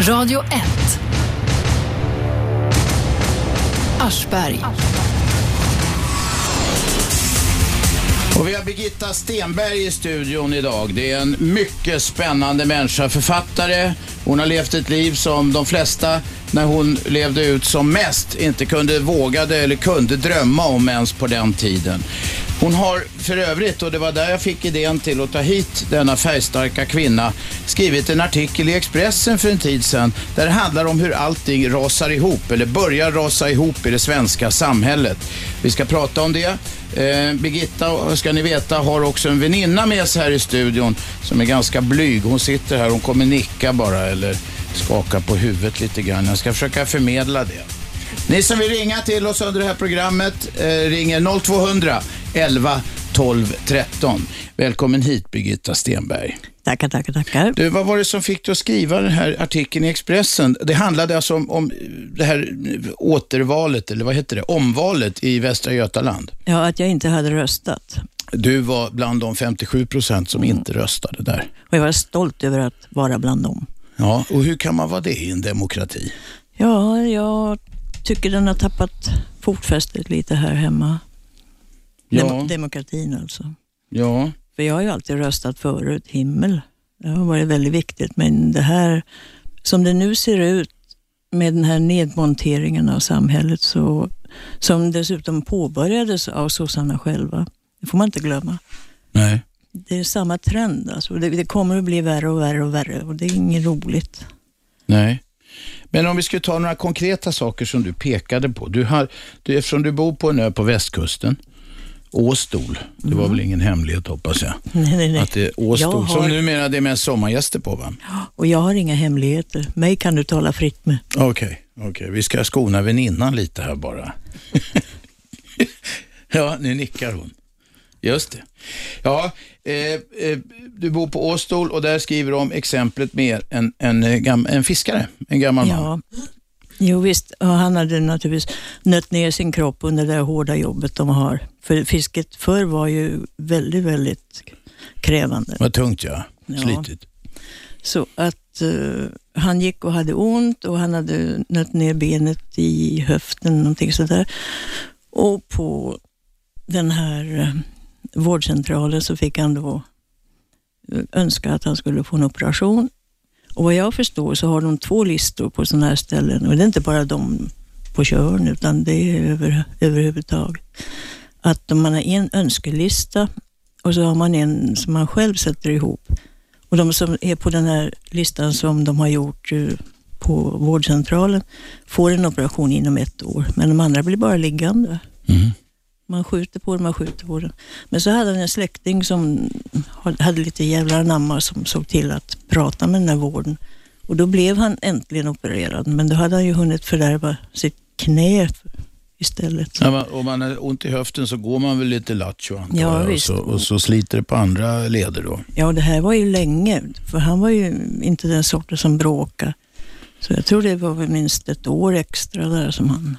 Radio 1. Aschberg. Och vi har Birgitta Stenberg i studion idag. Det är en mycket spännande människa, författare. Hon har levt ett liv som de flesta, när hon levde ut som mest, inte kunde, vågade eller kunde drömma om ens på den tiden. Hon har för övrigt, och det var där jag fick idén till att ta hit denna färgstarka kvinna, skrivit en artikel i Expressen för en tid sedan där det handlar om hur allting rasar ihop, eller börjar rasa ihop i det svenska samhället. Vi ska prata om det. Eh, Birgitta, ska ni veta, har också en väninna med sig här i studion som är ganska blyg. Hon sitter här, hon kommer nicka bara eller skaka på huvudet lite grann. Jag ska försöka förmedla det. Ni som vill ringa till oss under det här programmet eh, ringer 0200 11 12 13. Välkommen hit Birgitta Stenberg. Tackar, tackar, tackar. Du, vad var det som fick dig att skriva den här artikeln i Expressen? Det handlade alltså om, om det här återvalet, eller vad heter det, omvalet i Västra Götaland. Ja, att jag inte hade röstat. Du var bland de 57 procent som inte röstade där. Och jag var stolt över att vara bland dem. Ja, och hur kan man vara det i en demokrati? Ja, jag tycker den har tappat fotfästet lite här hemma. Ja, Demokratin alltså. ja. För jag har ju alltid röstat förut, himmel. Det har varit väldigt viktigt, men det här, som det nu ser ut med den här nedmonteringen av samhället, så, som dessutom påbörjades av sossarna själva, det får man inte glömma. Nej. Det är samma trend, alltså. det, det kommer att bli värre och värre och värre och det är inget roligt. Nej. Men om vi skulle ta några konkreta saker som du pekade på. Du har, du, eftersom du bor på en ö på västkusten, Åstol, det var väl ingen hemlighet hoppas jag? Nej, nej, nej. Att det är Åstol, har- som numera det är mest sommargäster på va? Och jag har inga hemligheter. Mig kan du tala fritt med. Okej, okej. vi ska skona väninnan lite här bara. ja, nu nickar hon. Just det. Ja, eh, eh, du bor på Åstol och där skriver du om exemplet med en, en, en fiskare, en gammal man. Ja. Jo visst, och han hade naturligtvis nött ner sin kropp under det där hårda jobbet de har. För fisket förr var ju väldigt, väldigt krävande. Vad tungt ja, Ja. slitigt. Så att eh, han gick och hade ont och han hade nött ner benet i höften, någonting sådär. Och på den här vårdcentralen så fick han då eh, önska att han skulle få en operation. Och vad jag förstår så har de två listor på sådana här ställen och det är inte bara de på Tjörn utan det är över, överhuvudtaget. Att man har en önskelista och så har man en som man själv sätter ihop. Och de som är på den här listan som de har gjort eh, på vårdcentralen får en operation inom ett år, men de andra blir bara liggande. Mm. Man skjuter på den, man skjuter på den. Men så hade han en släkting som hade lite jävlar anamma som såg till att prata med den här vården. Och då blev han äntligen opererad, men då hade han ju hunnit fördärva sitt knä istället. Ja, man- om man har ont i höften så går man väl lite lattjo antar Ja, och, så, och så sliter det på andra leder då. Ja, det här var ju länge, för han var ju inte den sorten som bråkade. Så jag tror det var minst ett år extra där som han...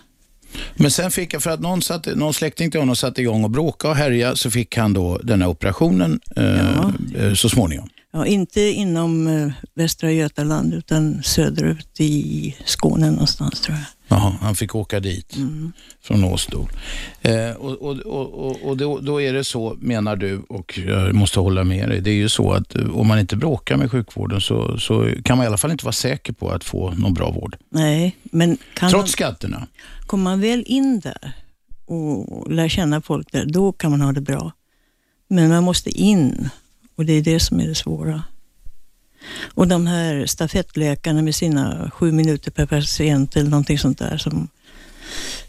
Men sen fick jag, för att någon, satte, någon släkting till honom satte igång och bråka och härja, så fick han då den här operationen eh, Ja. eh, så småningom. Ja, inte inom eh, Västra Götaland utan söderut i Skåne någonstans tror jag. Jaha, han fick åka dit Mm. från Åstol. Eh, och och, och, och, då, då är det så, menar du, och jag måste hålla med dig, det är ju så att eh, om man inte bråkar med sjukvården så, så kan man i alla fall inte vara säker på att få någon bra vård. Nej, men Trots man, skatterna. kommer man väl in där och lär känna folk där, då kan man ha det bra. Men man måste in och det är det som är det svåra. Och de här stafettläkarna med sina sju minuter per patient eller någonting sånt där som,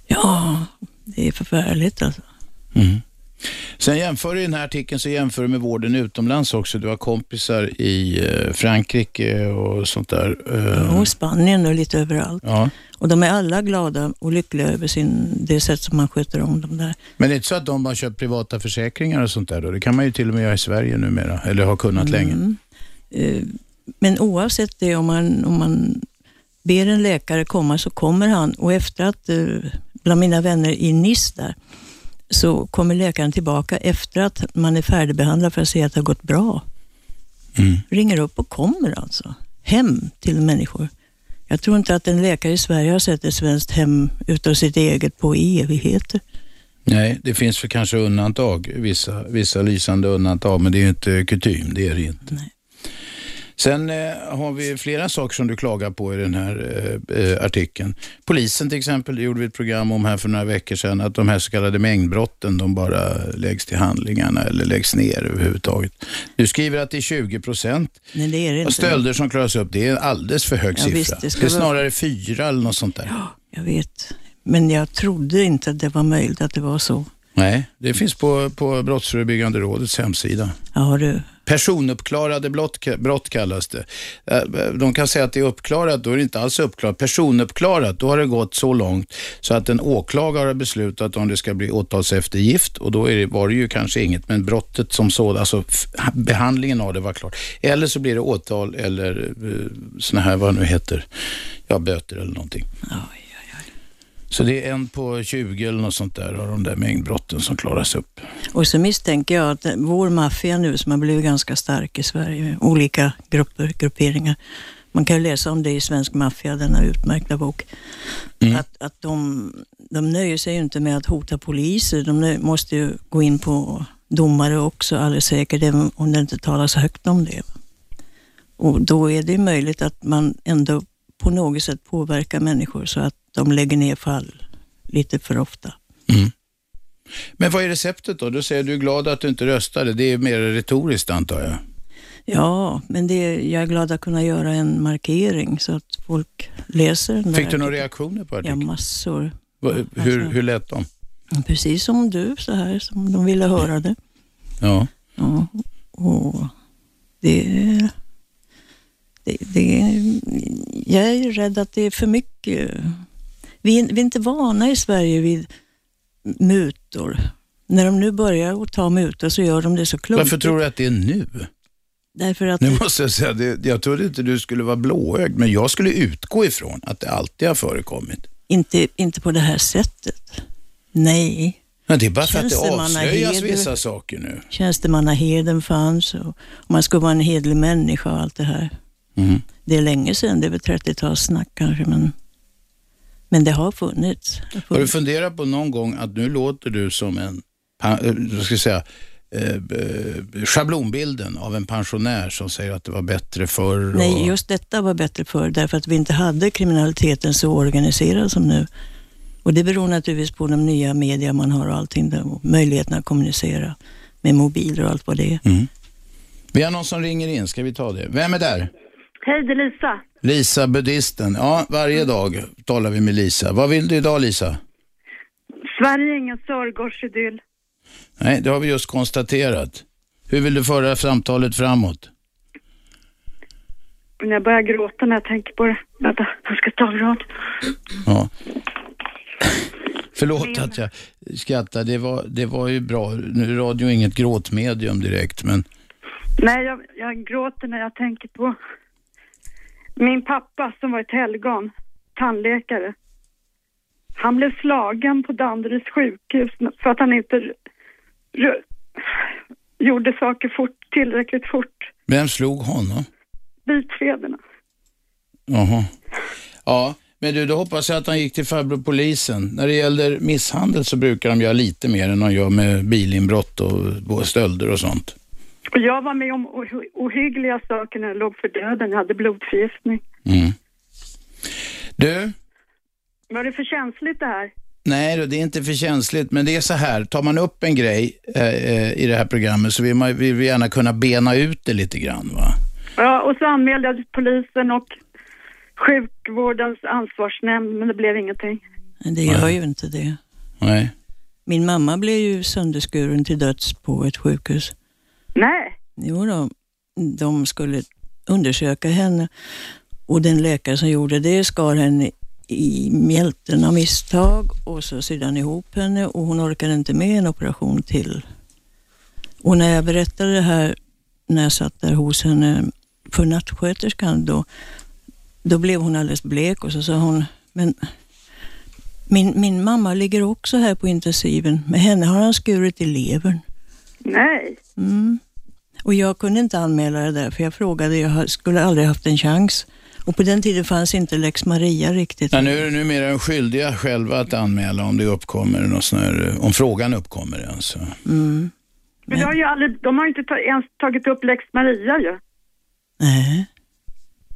ja, det är förfärligt alltså. Mm. Sen jämför du i den här artikeln så jämför du med vården utomlands också. Du har kompisar i eh, Frankrike och sånt där. Eh, Och Spanien och lite överallt. ja. Och de är alla glada och lyckliga över sin, det sätt som man sköter om dem där. Men det är inte så att de har köpt privata försäkringar och sånt där då? Det kan man ju till och med göra i Sverige numera, eller har kunnat länge. Mm. Eh, Men oavsett det, om man, om man ber en läkare komma så kommer han och efter att, eh, bland mina vänner i Nice där, så kommer läkaren tillbaka efter att man är färdigbehandlad för att se att det har gått bra. Mm. Ringer upp och kommer alltså hem till människor. Jag tror inte att en läkare i Sverige har sett ett svenskt hem utav sitt eget på evigheter. Nej, det finns för kanske undantag, vissa, vissa lysande undantag, men det är ju inte kutym, det är det inte. Nej. Sen eh, har vi flera saker som du klagar på i den här eh, eh, artikeln. Polisen till exempel, det gjorde vi ett program om här för några veckor sedan, att de här så kallade mängdbrotten, de bara läggs till handlingarna eller läggs ner överhuvudtaget. Du skriver att det är 20 procent Nej, det är det inte. stölder som klaras upp. Det är en alldeles för hög Ja, siffra. visst, det det, är vara- snarare fyra eller något sånt där. Ja, jag vet. Men jag trodde inte att det var möjligt att det var så. Nej, det finns på, på Brottsförebyggande rådets hemsida. Ja, du. Personuppklarade brott, brott kallas det. Eh, De kan säga att det är uppklarat, då är det inte alls uppklarat. Personuppklarat, då har det gått så långt så att en åklagare har beslutat om det ska bli åtalseftergift och då är det, var det ju kanske inget, men brottet som sådant, alltså behandlingen av det var klar. Eller så blir det åtal eller uh, såna här, vad det nu heter, ja böter eller någonting. Oj. Så det är en på 20 eller något sånt där av de där mängdbrotten som klaras upp. Och så misstänker jag att vår maffia nu som har blivit ganska stark i Sverige, olika grupper, grupperingar. Man kan ju läsa om det i Svensk maffia, denna utmärkta bok. Mm. Att, att de, de nöjer sig inte med att hota poliser, de nöj, måste ju gå in på domare också alldeles säkert, även om det inte talas högt om det. Och då är det möjligt att man ändå på något sätt påverkar människor så att de lägger ner fall lite för ofta. Mm. Men vad är receptet då? Du säger du är glad att du inte röstade. Det är mer retoriskt antar jag. Ja, men det, jag är glad att kunna göra en markering så att folk läser den Fick där du några reaktioner på Ja, artikeln? massor. Va- hur, alltså- hur lät de? Precis som du, så här som de ville höra det. Ja. Ja, och det, det, det... Jag är rädd att det är för mycket. Vi vi är inte vana i Sverige vid mutor. När de nu börjar att ta mutor så gör de det så klumpigt. Varför tror du att det är nu? Därför att Nu måste jag säga, det, jag trodde inte du skulle vara blåögd, men jag skulle utgå ifrån att det alltid har förekommit. inte, inte på det här sättet. Nej. Men det är bara för att det avslöjas vissa saker nu. Tjänstemannaheden fanns och man skulle vara en hedlig människa och allt det här. Mm. Det är länge sedan, det är väl 30-talssnack kanske, men, men det har funnits. Det har Har du funnits. funderat på någon gång att nu låter du som en, eh, vad ska jag säga, eh, eh, schablonbilden av en pensionär som säger att det var bättre förr? och- Nej, just detta var bättre förr därför att vi inte hade kriminaliteten så organiserad som nu. Och det beror naturligtvis på de nya media man har och allting, där, och möjligheten att kommunicera med mobiler och allt vad det är. Mm. Vi har någon som ringer in, ska vi ta det? Vem är där? Hej, det är Lisa. Lisa, buddhisten. Ja, varje dag talar vi med Lisa. Vad vill du idag Lisa? Sverige är ingen Sörgårdsidyll. Nej, det har vi just konstaterat. Hur vill du föra samtalet framåt? Jag börjar gråta när jag tänker på det. Vänta, jag ska ta rad. Ja. Förlåt att jag skrattar, det var, det var ju bra. Nu är radio inget gråtmedium direkt, men Nej, jag, jag gråter när jag tänker på min pappa som var ett helgon, tandläkare. Han blev slagen på Danderyds sjukhus för att han inte gjorde saker fort, tillräckligt fort. vem slog honom? Bitfederna. Jaha. Ja, men du, då hoppas jag att han gick till farbror polisen. När det gäller misshandel så brukar de göra lite mer än de gör med bilinbrott och och stölder och sånt. Och jag var med om ohy- ohyggliga saker när jag låg för döden. Jag hade blodförgiftning. Mm. Du, Var det för känsligt det här? nej då, det är inte för känsligt, men det är så här, tar man upp en grej eh, eh, i det här programmet så vill man vill vi gärna kunna bena ut det lite grann. Va? Ja, och så anmälde jag till polisen och sjukvårdens ansvarsnämnd, men det blev ingenting. Men det gör ju inte det. Nej. Min mamma blev ju sönderskuren till döds på ett sjukhus. Nej, Jo då, de skulle undersöka henne och den läkare som gjorde det skar henne i mjälten av misstag och så sydde han ihop henne och hon orkade inte med en operation till. Och när jag berättade det här när jag satt där hos henne för nattsköterskan då, då blev hon alldeles blek och så sa hon, men min, min mamma ligger också här på intensiven. Med henne har han skurit i levern. nej. Mm. Och jag kunde inte anmäla det där för jag frågade, jag skulle aldrig haft en chans Och på den tiden fanns inte lex Maria riktigt. Ja, nu är det numera de skyldiga själva att anmäla om det uppkommer något sån här, om frågan uppkommer alltså. Mm. Men det har ju aldrig, de har ju inte ta, ens tagit upp lex Maria ju. Nej.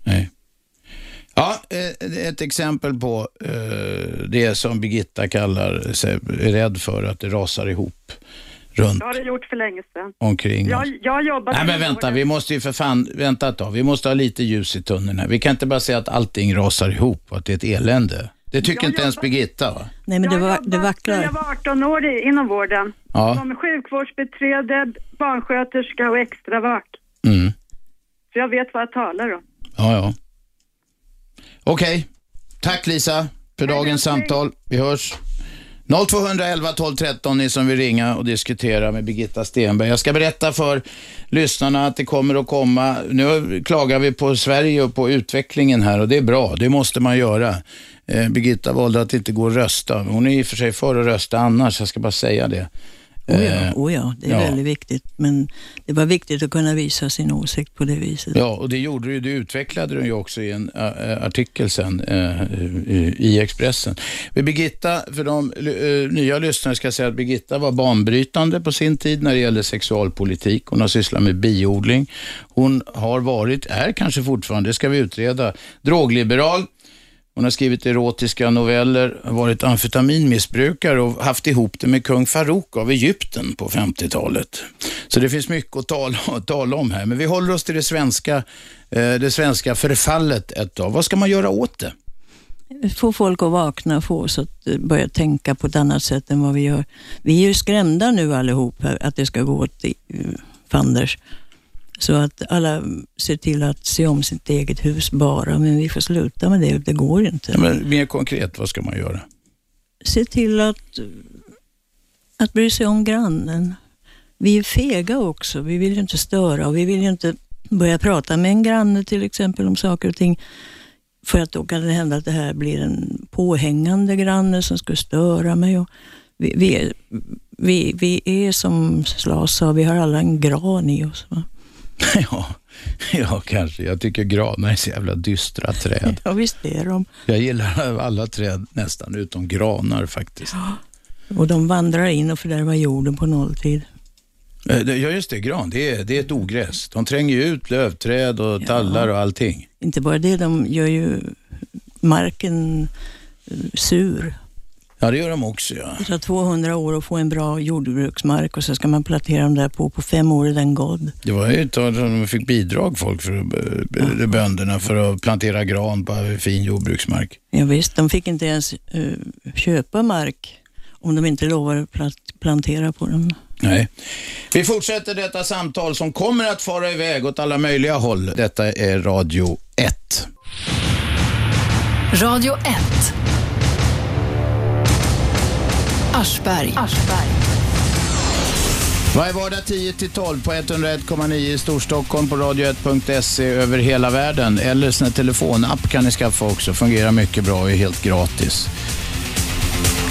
Nej. Ja, eh, ett exempel på eh, det som Birgitta kallar sig är rädd för att det rasar ihop runt Det har det gjort för länge sedan. omkring Jag, jag har jobbat... Nej men vänta, vi måste ju för fan, vänta ett tag. Vi måste ha lite ljus i tunneln här. Vi kan inte bara säga att allting rasar ihop och att det är ett elände. Det tycker Jag inte ens jobbar- Birgitta va? Nej, men det, var, det vacklar. Jag var 18 år i- inom vården. Ja. Som sjukvårdsbiträde, barnsköterska och extra vak. Mm. Så jag vet vad jag talar om. Ja, ja. Okej. Tack Lisa för dagens samtal. Vi hörs. 0211 12 13 ni som vill ringa och diskutera med Birgitta Stenberg. Jag ska berätta för lyssnarna att det kommer att komma, nu klagar vi på Sverige och på utvecklingen här och det är bra, det måste man göra. Eh, Birgitta valde att inte gå och rösta. Hon är i och för sig för att rösta annars, jag ska bara säga det. Oh ja, Eh, oh ja, det är ja. väldigt viktigt. Men det var viktigt att kunna visa sin åsikt på det viset. Ja, och det gjorde du, du utvecklade den ju också i en ä, artikel sen i, Expressen. Birgitta, för de nya lyssnare ska jag säga att Birgitta var banbrytande på sin tid när det gäller sexualpolitik. Hon har sysslat med biodling. Hon har varit, är kanske fortfarande, det ska vi utreda, drogliberal. Hon har skrivit erotiska noveller, varit amfetaminmissbrukare och haft ihop det med kung Farouk av Egypten på 50-talet. Så det finns mycket att tala, att tala om här. Men vi håller oss till det svenska, eh, det svenska förfallet ett tag. Vad ska man göra åt det? Få folk att vakna, få oss att börja tänka på ett annat sätt än vad vi gör. Vi är ju skrämda nu allihop här, att det ska gå åt eh, fanders. Så att alla ser till att se om sitt eget hus bara, men vi får sluta med det. Det går inte. Ja, men mer konkret, vad ska man göra? se till att, att bry sig om grannen. Vi är fega också. Vi vill ju inte störa och vi vill ju inte börja prata med en granne till exempel om saker och ting. För att då kan det hända att det här blir en påhängande granne som skulle störa mig. Och vi, vi, är, vi, vi är som Slas sa, vi har alla en gran i oss. Va? ja, ja, kanske. Jag tycker granar är så jävla dystra träd. Ja, visst är de. Jag gillar alla träd nästan, utom granar faktiskt. Och de vandrar in och fördärvar jorden på nolltid. Eh, Ja, just det. Gran, det är, det är ett ogräs. De tränger ut lövträd och Ja. tallar och allting. Inte bara det, de gör ju marken eh, sur. Ja, det gör de också. Ja. Det tar 200 år att få en bra jordbruksmark och så ska man plantera dem där på. På fem år är den god. Det var ju ett tag som de fick bidrag, folk, för, eh, bönderna, för att plantera gran på fin jordbruksmark. Ja, visst, de fick inte ens eh, köpa mark om de inte lovar att plant- plantera på den. Nej. Vi fortsätter detta samtal som kommer att fara iväg åt alla möjliga håll. Detta är Radio 1. Radio 1. Aschberg. Aschberg. Varje vardag 10-12 på 101,9 i Storstockholm på radio1.se över hela världen. Eller sin telefonapp kan ni skaffa också. Fungerar mycket bra och är helt gratis.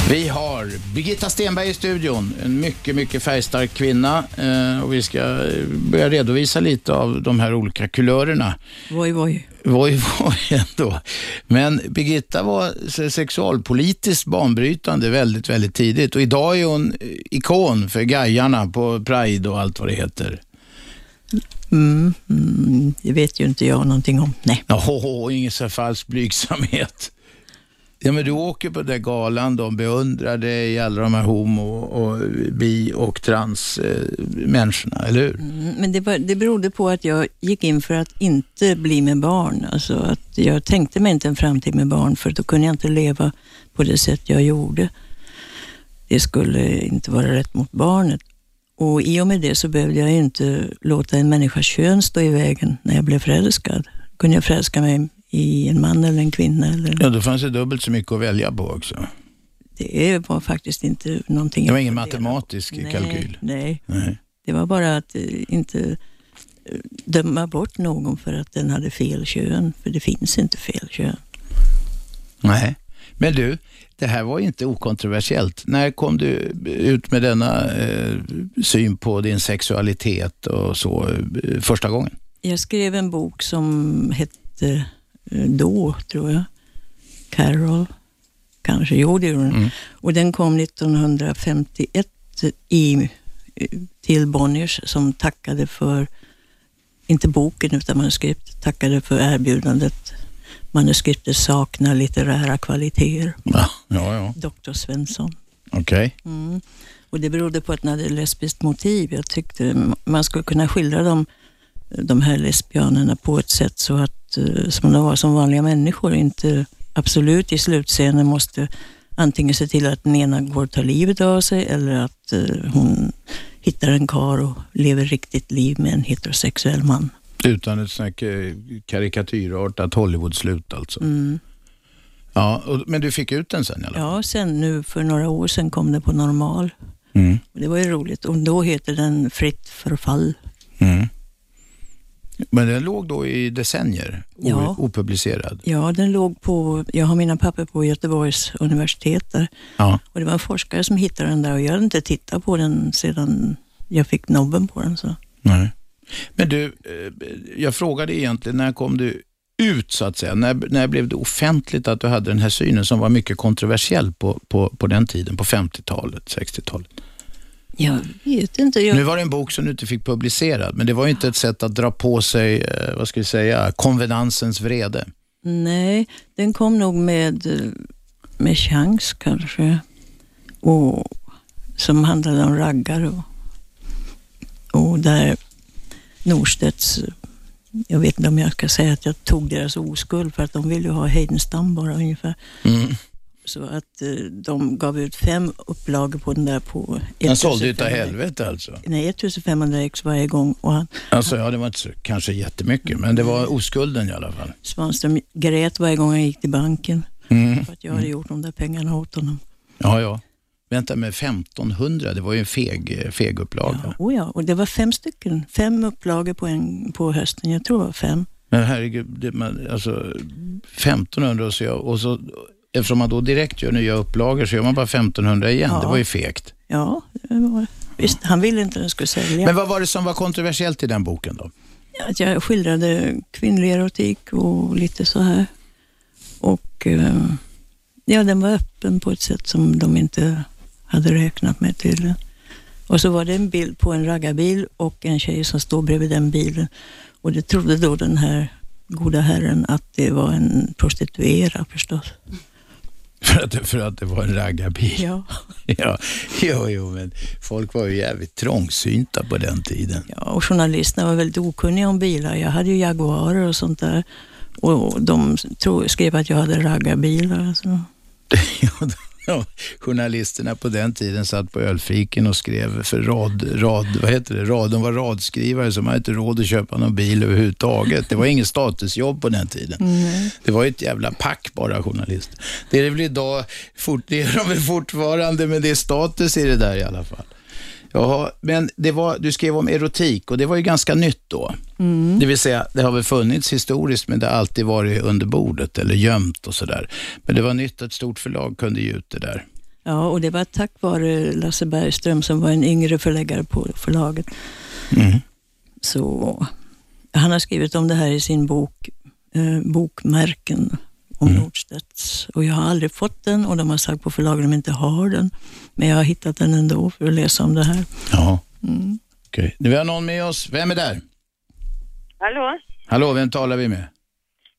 Vi har Birgitta Stenberg i studion, en mycket, mycket färgstark kvinna. Eh, och vi ska eh, börja redovisa lite av de här olika kulörerna. Voj, voj. Voj, voj ändå. Men Birgitta var se- sexualpolitiskt banbrytande väldigt, väldigt tidigt. Och idag är hon eh, ikon för Gajarna på Pride och allt vad det heter. Mm, mm, det vet ju inte jag någonting om. Nej. Jaha, ingen så falsk blygsamhet. Ja, men du åker på den där galan, de beundrar dig, alla de här homo och bi och trans eh, människorna, eller hur? Mm, Men det, var, det berodde på att jag gick in för att inte bli med barn. Alltså att jag tänkte mig inte en framtid med barn för då kunde jag inte leva på det sätt jag gjorde. Det skulle inte vara rätt mot barnet. Och i och med det så behövde jag inte låta en människas kön stå i vägen när jag blev förälskad. Kunde jag förälska mig i en man eller en kvinna. Eller, Ja, då fanns det dubbelt så mycket att välja på också. Det var faktiskt inte någonting Det var ingen matematisk nej, kalkyl. Nej, Nej. det var bara att eh, inte eh, döma bort någon för att den hade fel kön. För det finns inte fel kön. Nej. Men du, det här var inte okontroversiellt. När kom du ut med denna eh, syn på din sexualitet och så eh, första gången? Jag skrev en bok som hette då, tror jag. Carol, kanske. Jo, det gjorde den. Mm. Och den kom 1951 i, till Bonniers som tackade för, inte boken utan manuskript, tackade för erbjudandet. Manuskriptet saknar litterära kvaliteter. Ja, ja, ja. Dr. Svensson. okej. Mm. Och det berodde på att den hade lesbiskt motiv. Jag tyckte man skulle kunna skildra dem, de här lesbianerna på ett sätt så att, eh, som de var som vanliga människor, inte absolut i slutscenen måste antingen se till att den ena går och tar livet av sig eller att eh, hon hittar en kar och lever riktigt liv med en heterosexuell man. Utan ett sånt här karikatyrartat Hollywood-slut alltså. Mm. Ja, och, men du fick ut den sen fall? Ja, sen nu för några år sedan kom det på normal. Mm. Det var ju roligt och då heter den Fritt förfall. Mm. Men den låg då i decennier, Ja. opublicerad? Ja, den låg på, jag har mina papper på Göteborgs universitet där. Ja. Och det var en forskare som hittade den där och jag hade inte tittat på den sedan jag fick nobben på den. Så. Nej. Men du, eh, jag frågade egentligen när kom du ut så att säga? När, när blev det offentligt att du hade den här synen som var mycket kontroversiell på, på, på den tiden, på 50-talet, 60-talet? Jag vet inte. Jag, Nu var det en bok som du inte fick publicerad, men det var ju inte ett sätt att dra på sig, eh, vad ska vi säga, konvenansens vrede. Nej, den kom nog med, eh, med chans kanske. Och, som handlade om raggar och, och där Norstedts, jag vet inte om jag ska säga att jag tog deras oskuld för att de ville ju ha Heidenstam bara ungefär. Mm. Så att eh, de gav ut fem upplagor på den där på Den sålde utav 1500 helvete alltså. Nej, 1500 ex varje gång och han, Alltså ja, det var inte så, kanske jättemycket, men det var oskulden i alla fall. Svanström grät varje gång han gick till banken Mm. för att jag hade gjort de där pengarna åt honom. Ja, ja. Vänta med 1500, det var ju en feg, feg upplaga. Ja, oh ja, och det var fem stycken. Fem upplagor på, en, på hösten. Jag tror det var fem. Men herregud, det, man, alltså 1500 och så, och så eftersom man då direkt gör nya upplagor så gör man bara 1500 igen. Ja. Det var ju fegt. Ja, det var, visst, han ville inte att den skulle sälja. Men vad var det som var kontroversiellt i den boken då? Att jag skildrade kvinnlig erotik och lite så här. Och eh, ja, den var öppen på ett sätt som de inte hade räknat med tydligen. Och så var det en bild på en raggarbil och en tjej som står bredvid den bilen. Och det trodde då den här goda herren att det var en prostituerad förstås. För att, för att det var en raggarbil. Ja. Ja, jo, jo, men folk var ju jävligt trångsynta på den tiden. Ja, och journalisterna var väldigt okunniga om bilar. Jag hade ju Jaguarer och sånt där. Och de skrev att jag hade raggarbilar. Alltså. Ja, journalisterna på den tiden satt på ölfiken och skrev för rad, rad, vad heter det, rad, de var radskrivare som hade inte råd att köpa någon bil överhuvudtaget. Det var ingen statusjobb på den tiden. Det var ett jävla pack bara journalister. Det är det väl idag, fort, det är de väl fortfarande, men det är status i det där i alla fall. Jaha, men det var, du skrev om erotik och det var ju ganska nytt då. Det vill säga, det har väl funnits historiskt men det har alltid varit under bordet eller gömt och sådär. Men det var nytt att ett stort förlag kunde ge ut det där. Ja, och det var tack vare Lasse Bergström som var en yngre förläggare på förlaget. Mm. Så han har skrivit om det här i sin bok eh, Bokmärken om Mm. Nordstedts. Och jag har aldrig fått den och de har sagt på förlaget att de inte har den. Men jag har hittat den ändå för att läsa om det här. Ja, Mm. okej. Nu har vi någon med oss. Vem är där? Hallå? Hallå, vem talar vi med?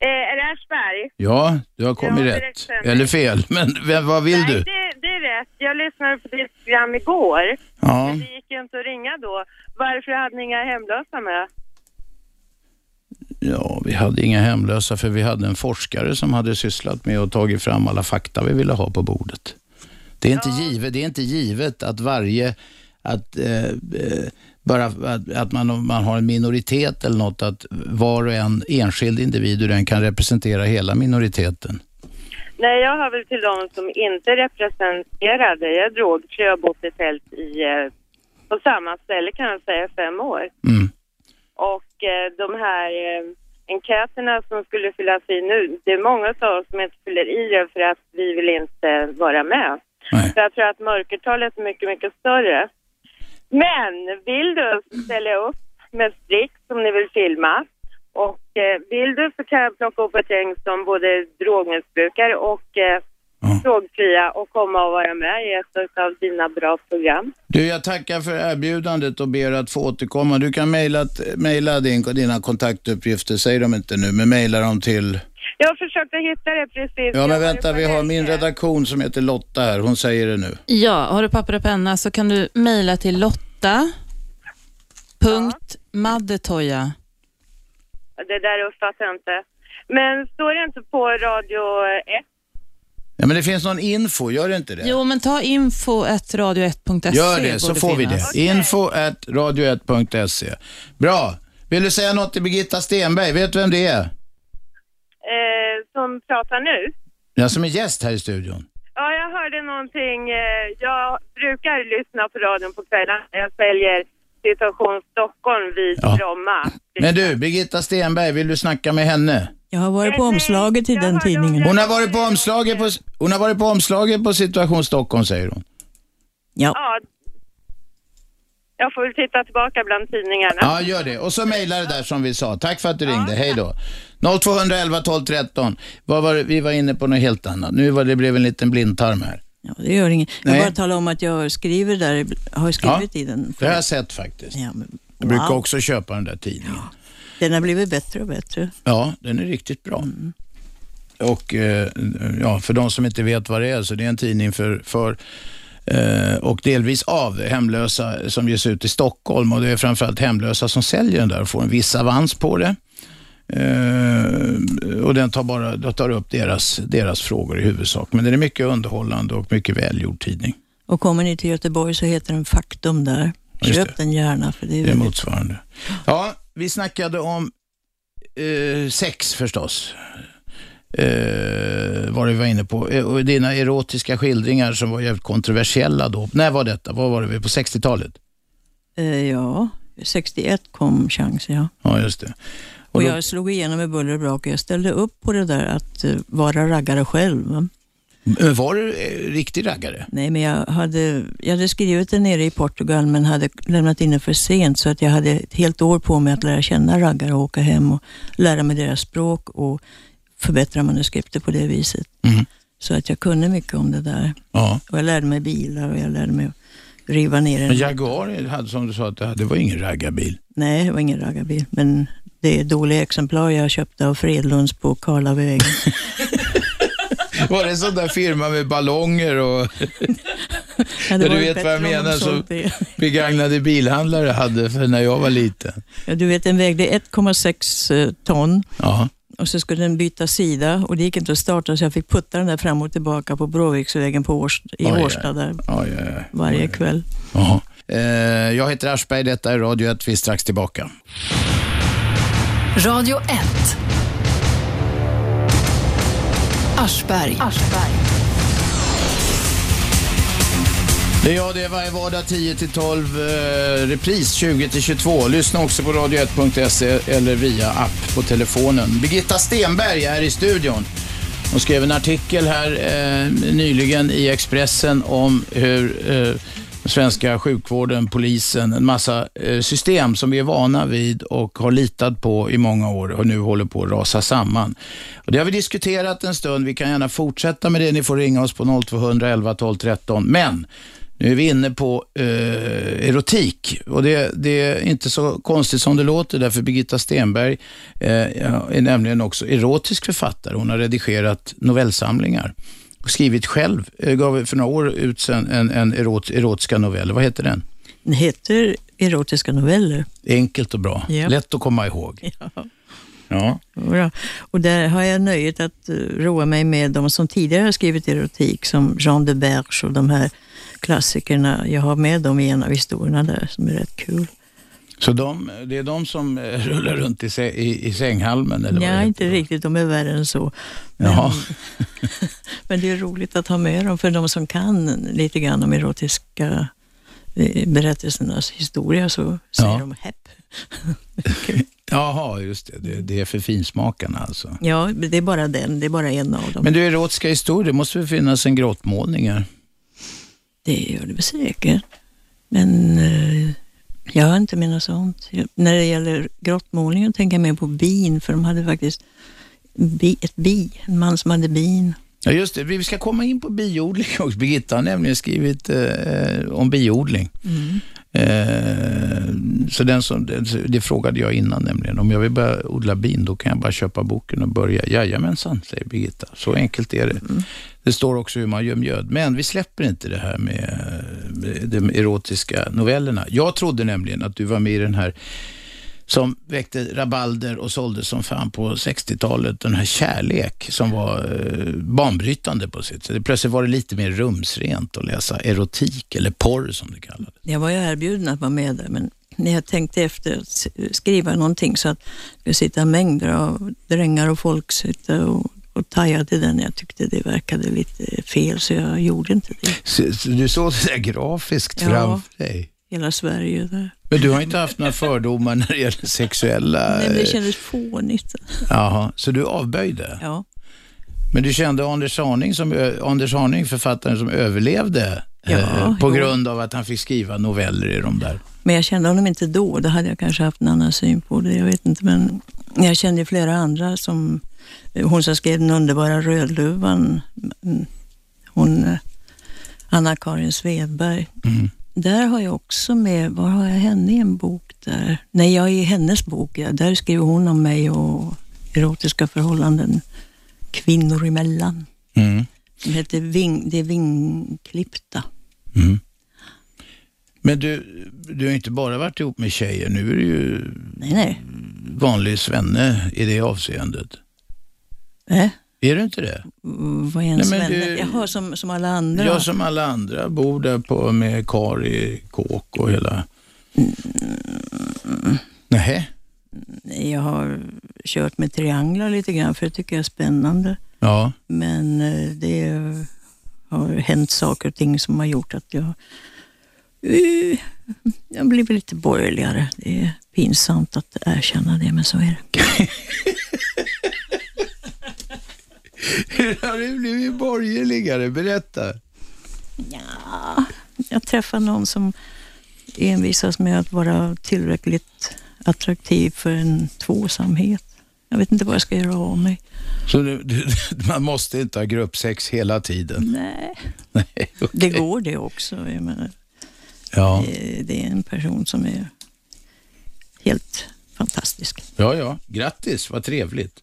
Eh, är det Aschberg? Ja, du har kommit rätt. direktsändning. Eller fel, men vem, vad vill Nej, du? det, det är rätt. Jag lyssnade på ditt program igår. Ja, Men det gick ju inte att ringa då. Varför hade ni inga hemlösa med? Ja, vi hade inga hemlösa för vi hade en forskare som hade sysslat med och tagit fram alla fakta vi ville ha på bordet. Det är inte, givet, det är inte givet att varje, att, eh, eh, bara att, att man, man har en minoritet eller något, att var och en enskild individ den kan representera hela minoriteten. Nej, jag hör väl till de som inte representerade. Jag är drogfri och har bott i tält i, eh, på samma ställe kan jag säga, fem år. Mm. Och de här eh, enkäterna som skulle fyllas i nu, det är många av oss som inte fyller i det för att vi vill inte vara med. Nej. Så jag tror att mörkertalet är mycket, mycket större. Men vill du ställa upp med strick som ni vill filma Och eh, vill du så kan jag plocka upp ett gäng som både drogmissbrukare och eh, Ja. drogfria och komma och vara med i ett av dina bra program. Du, jag tackar för erbjudandet och ber att få återkomma. Du kan mejla, mejla din, dina kontaktuppgifter, säg dem inte nu, men mejla dem till... Jag försökte hitta det precis. Ja, men vänta, vi har min redaktion som heter Lotta här. Hon säger det nu. Ja, har du papper och penna så kan du mejla till lotta. Punkt Maddetoja. Det där uppfattar jag inte. Men står det inte på radio 1? Ja, men det finns någon info, gör det inte det? Jo, men ta info radio1.se. Gör det, så får vi finnas. det. Info at radio1.se. Bra. Vill du säga något till Birgitta Stenberg? Vet du vem det är? Eh, som pratar nu? Jag som är gäst här i studion. Ja, jag hörde någonting. Eh, jag brukar lyssna på radion på kvällarna. Jag säljer Situation Stockholm vid Ja. Bromma. Men du, Birgitta Stenberg, vill du snacka med henne? Jag har varit på omslaget i den tidningen. Hon har varit på omslaget på, hon har varit på, omslaget på Situation Stockholm, säger hon. Ja. Ja. Jag får väl titta tillbaka bland tidningarna. Ja, gör det. Och så mejla det där som vi sa. Tack för att du ringde. Hej då. 0211 12 13. Vad var det? Vi var inne på något helt annat. Nu var det blev en liten blindtarm här. Ja, det gör inget. Jag Nej. bara talar om att jag skriver där, har skrivit i den. Det har jag sett faktiskt. Ja, men, Jag brukar wow. också köpa den där tidningen. Den har blivit bättre och bättre. Ja, den är riktigt bra. Och eh, ja, för de som inte vet vad det är, så det är en tidning för, för eh, och delvis av hemlösa som ges ut i Stockholm och det är framförallt hemlösa som säljer den där och får en viss avans på det. Eh, och den tar, bara, den tar upp deras, deras frågor i huvudsak. Men den är mycket underhållande och mycket välgjord tidning. Och kommer ni till Göteborg så heter den Faktum där. Just Köp den gärna för det är, Det är väldigt- motsvarande. Ja, vi snackade om eh, sex förstås. Eh, vad vi var inne på. Och dina erotiska skildringar som var jävligt kontroversiella då. När var detta? Vad var det? På 60-talet? Eh, ja, 61 kom chansen ja. Ja, just det. Och, Och då- jag slog igenom med buller och brak och jag ställde upp på det där att eh, vara raggare själv. Men Var du eh, riktig raggare? Nej, men jag hade, jag hade skrivit det nere i Portugal men hade lämnat in det för sent så att jag hade ett helt år på mig att lära känna raggare och åka hem och lära mig deras språk och förbättra manuskriptet på det viset. Mhm. Så att jag kunde mycket om det där. Ja. Och jag lärde mig bilar och jag lärde mig att riva ner Men en... Jaguar hade, som du sa, att det hade- det var ingen raggarbil. Nej, det var ingen raggarbil, men det är dåliga exemplar jag köpte av Fredlunds på Karlavägen. Var det en sån där firma med ballonger och Ja, du vet vad jag menar, det. begagnade bilhandlare hade för när jag var liten? Ja, du vet, den vägde 1,6 eh, ton Ja. och så skulle den byta sida och det gick inte att starta så jag fick putta den där fram och tillbaka på Bråviksvägen på Års, i Oj, Årsta där oj, oj. varje kväll. Jaha. Eh, jag heter Aschberg, detta är Radio 1. Vi är strax tillbaka. Radio 1. Aschberg. Det är jag, det är varje vardag 10 till 12, eh, repris 20 till 22. Lyssna också på radio1.se eller via app på telefonen. Birgitta Stenberg är i studion. Hon skrev en artikel här eh, nyligen i Expressen om hur eh, svenska sjukvården, polisen, en massa eh, system som vi är vana vid och har litat på i många år och nu håller på att rasa samman. Och det har vi diskuterat en stund. Vi kan gärna fortsätta med det. Ni får ringa oss på 0211 12 13. Men nu är vi inne på eh, erotik och det, det är inte så konstigt som det låter därför Birgitta Stenberg eh, är nämligen också erotisk författare. Hon har redigerat novellsamlingar skrivit själv, eh, gav för några år ut en, en erot, erotiska novell. Vad heter den? Den heter Erotiska noveller. Enkelt och bra, Ja. lätt att komma ihåg. Ja. Ja. Och där har jag nöjet att eh, roa mig med de som tidigare har skrivit erotik, som Jean de Berge och de här klassikerna. Jag har med dem i en av historierna där som är rätt kul. Så de, det är de som eh, rullar runt i, i, i sänghalmen? Eller Nej, inte riktigt. De är värre än så. Men, Jaha. men det är roligt att ha med dem för de som kan lite grann om erotiska eh, berättelsernas historia så säger Ja. de hepp. Jaha, just det. det. Det är för finsmakarna alltså. Ja, det är bara den. Det är bara en av dem. Men du, erotiska historier, det måste väl finnas en grottmålning här? Det gör det säkert. Men eh, Jag har inte menat sånt. När det gäller grottmålningen tänker jag mer på bin, för de hade faktiskt bi, ett bi, en man som hade bin. Ja, just det. Vi ska komma in på biodling också. Birgitta har nämligen skrivit eh, om biodling. Mm. Eh, så den som, det, det frågade jag innan nämligen. Om jag vill börja odla bin, då kan jag bara köpa boken och börja. Jajamensan, säger Birgitta. Så enkelt är det. Mm. Det står också hur man gör mjöd. Men vi släpper inte det här med, de erotiska novellerna. Jag trodde nämligen att du var med i den här som väckte rabalder och såldes som fan på 60-talet. Den här kärlek som var eh, banbrytande på sitt sätt. Plötsligt var det lite mer rumsrent att läsa erotik eller porr som det kallades. Jag var ju erbjuden att vara med där, men när jag tänkte efter att skriva någonting så att det skulle sitta mängder av drängar och folk sitta och, och taja till den. Jag tyckte det verkade lite fel, så jag gjorde inte det. Så, så du såg det där grafiskt Ja. framför dig. Hela Sverige där. Men du har inte haft några fördomar när det gäller sexuella... Nej, men det kändes fånigt. Jaha, så du avböjde? Ja. Men du kände Anders Arning, som, Anders Arning författaren som överlevde Ja, eh, på jo. grund av att han fick skriva noveller i de där. Men jag kände honom inte då. Då hade jag kanske haft en annan syn på det. Jag vet inte. Men jag kände flera andra som... Hon som skrev den underbara Rödluvan. mm, Hon, eh, Anna-Karin Svedberg. Mm. Där har jag också med, var har jag henne i en bok där? Nej, jag är i hennes bok. Ja. Där skriver hon om mig och erotiska förhållanden kvinnor emellan. Mm. Den heter Ving, Det vingklippta. Mm. Men du, du har inte bara varit ihop med tjejer, nu är du ju Nej, nej. Vanlig svenne i det avseendet. Äh, Är du inte det? vad är en Nej, svenne? du- Jaha, som, som alla andra. Jag som alla andra bor där på med kar i kåk och hela... Nej. Jag har kört med trianglar lite grann för det tycker jag är spännande. Ja. Men eh, det har hänt saker och ting som har gjort att jag, jag har blivit lite borgerligare. Det är pinsamt att erkänna det, men så är det. Hur har du blivit borgerligare? Berätta. Ja, jag träffar någon som envisas med att vara tillräckligt attraktiv för en tvåsamhet. Jag vet inte vad jag ska göra av mig. Så du, du, man måste inte ha gruppsex hela tiden? Nej, Nej, okej. det går det också. Jag menar, Ja. Eh, Det är en person som är helt fantastisk. ja, ja. Grattis, vad trevligt.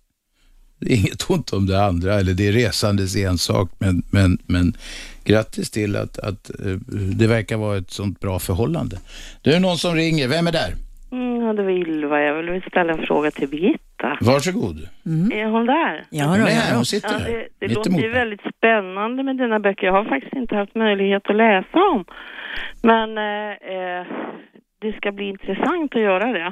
Det är inget ont om det andra, eller det är resandes ensak, men, men, men grattis till att, att eh, det verkar vara ett sånt bra förhållande. Det är någon som ringer. Vem är där? Mm, ja, det var Ylva. Jag vill ställa en fråga till Birgitta. Varsågod. Är hon där? Ja, Hon är här, ja, hon sitter Ja, här. det det mitt låter emot ju väldigt spännande med dina böcker. Jag har faktiskt inte haft möjlighet att läsa dem. Men eh, eh, det ska bli intressant att göra det,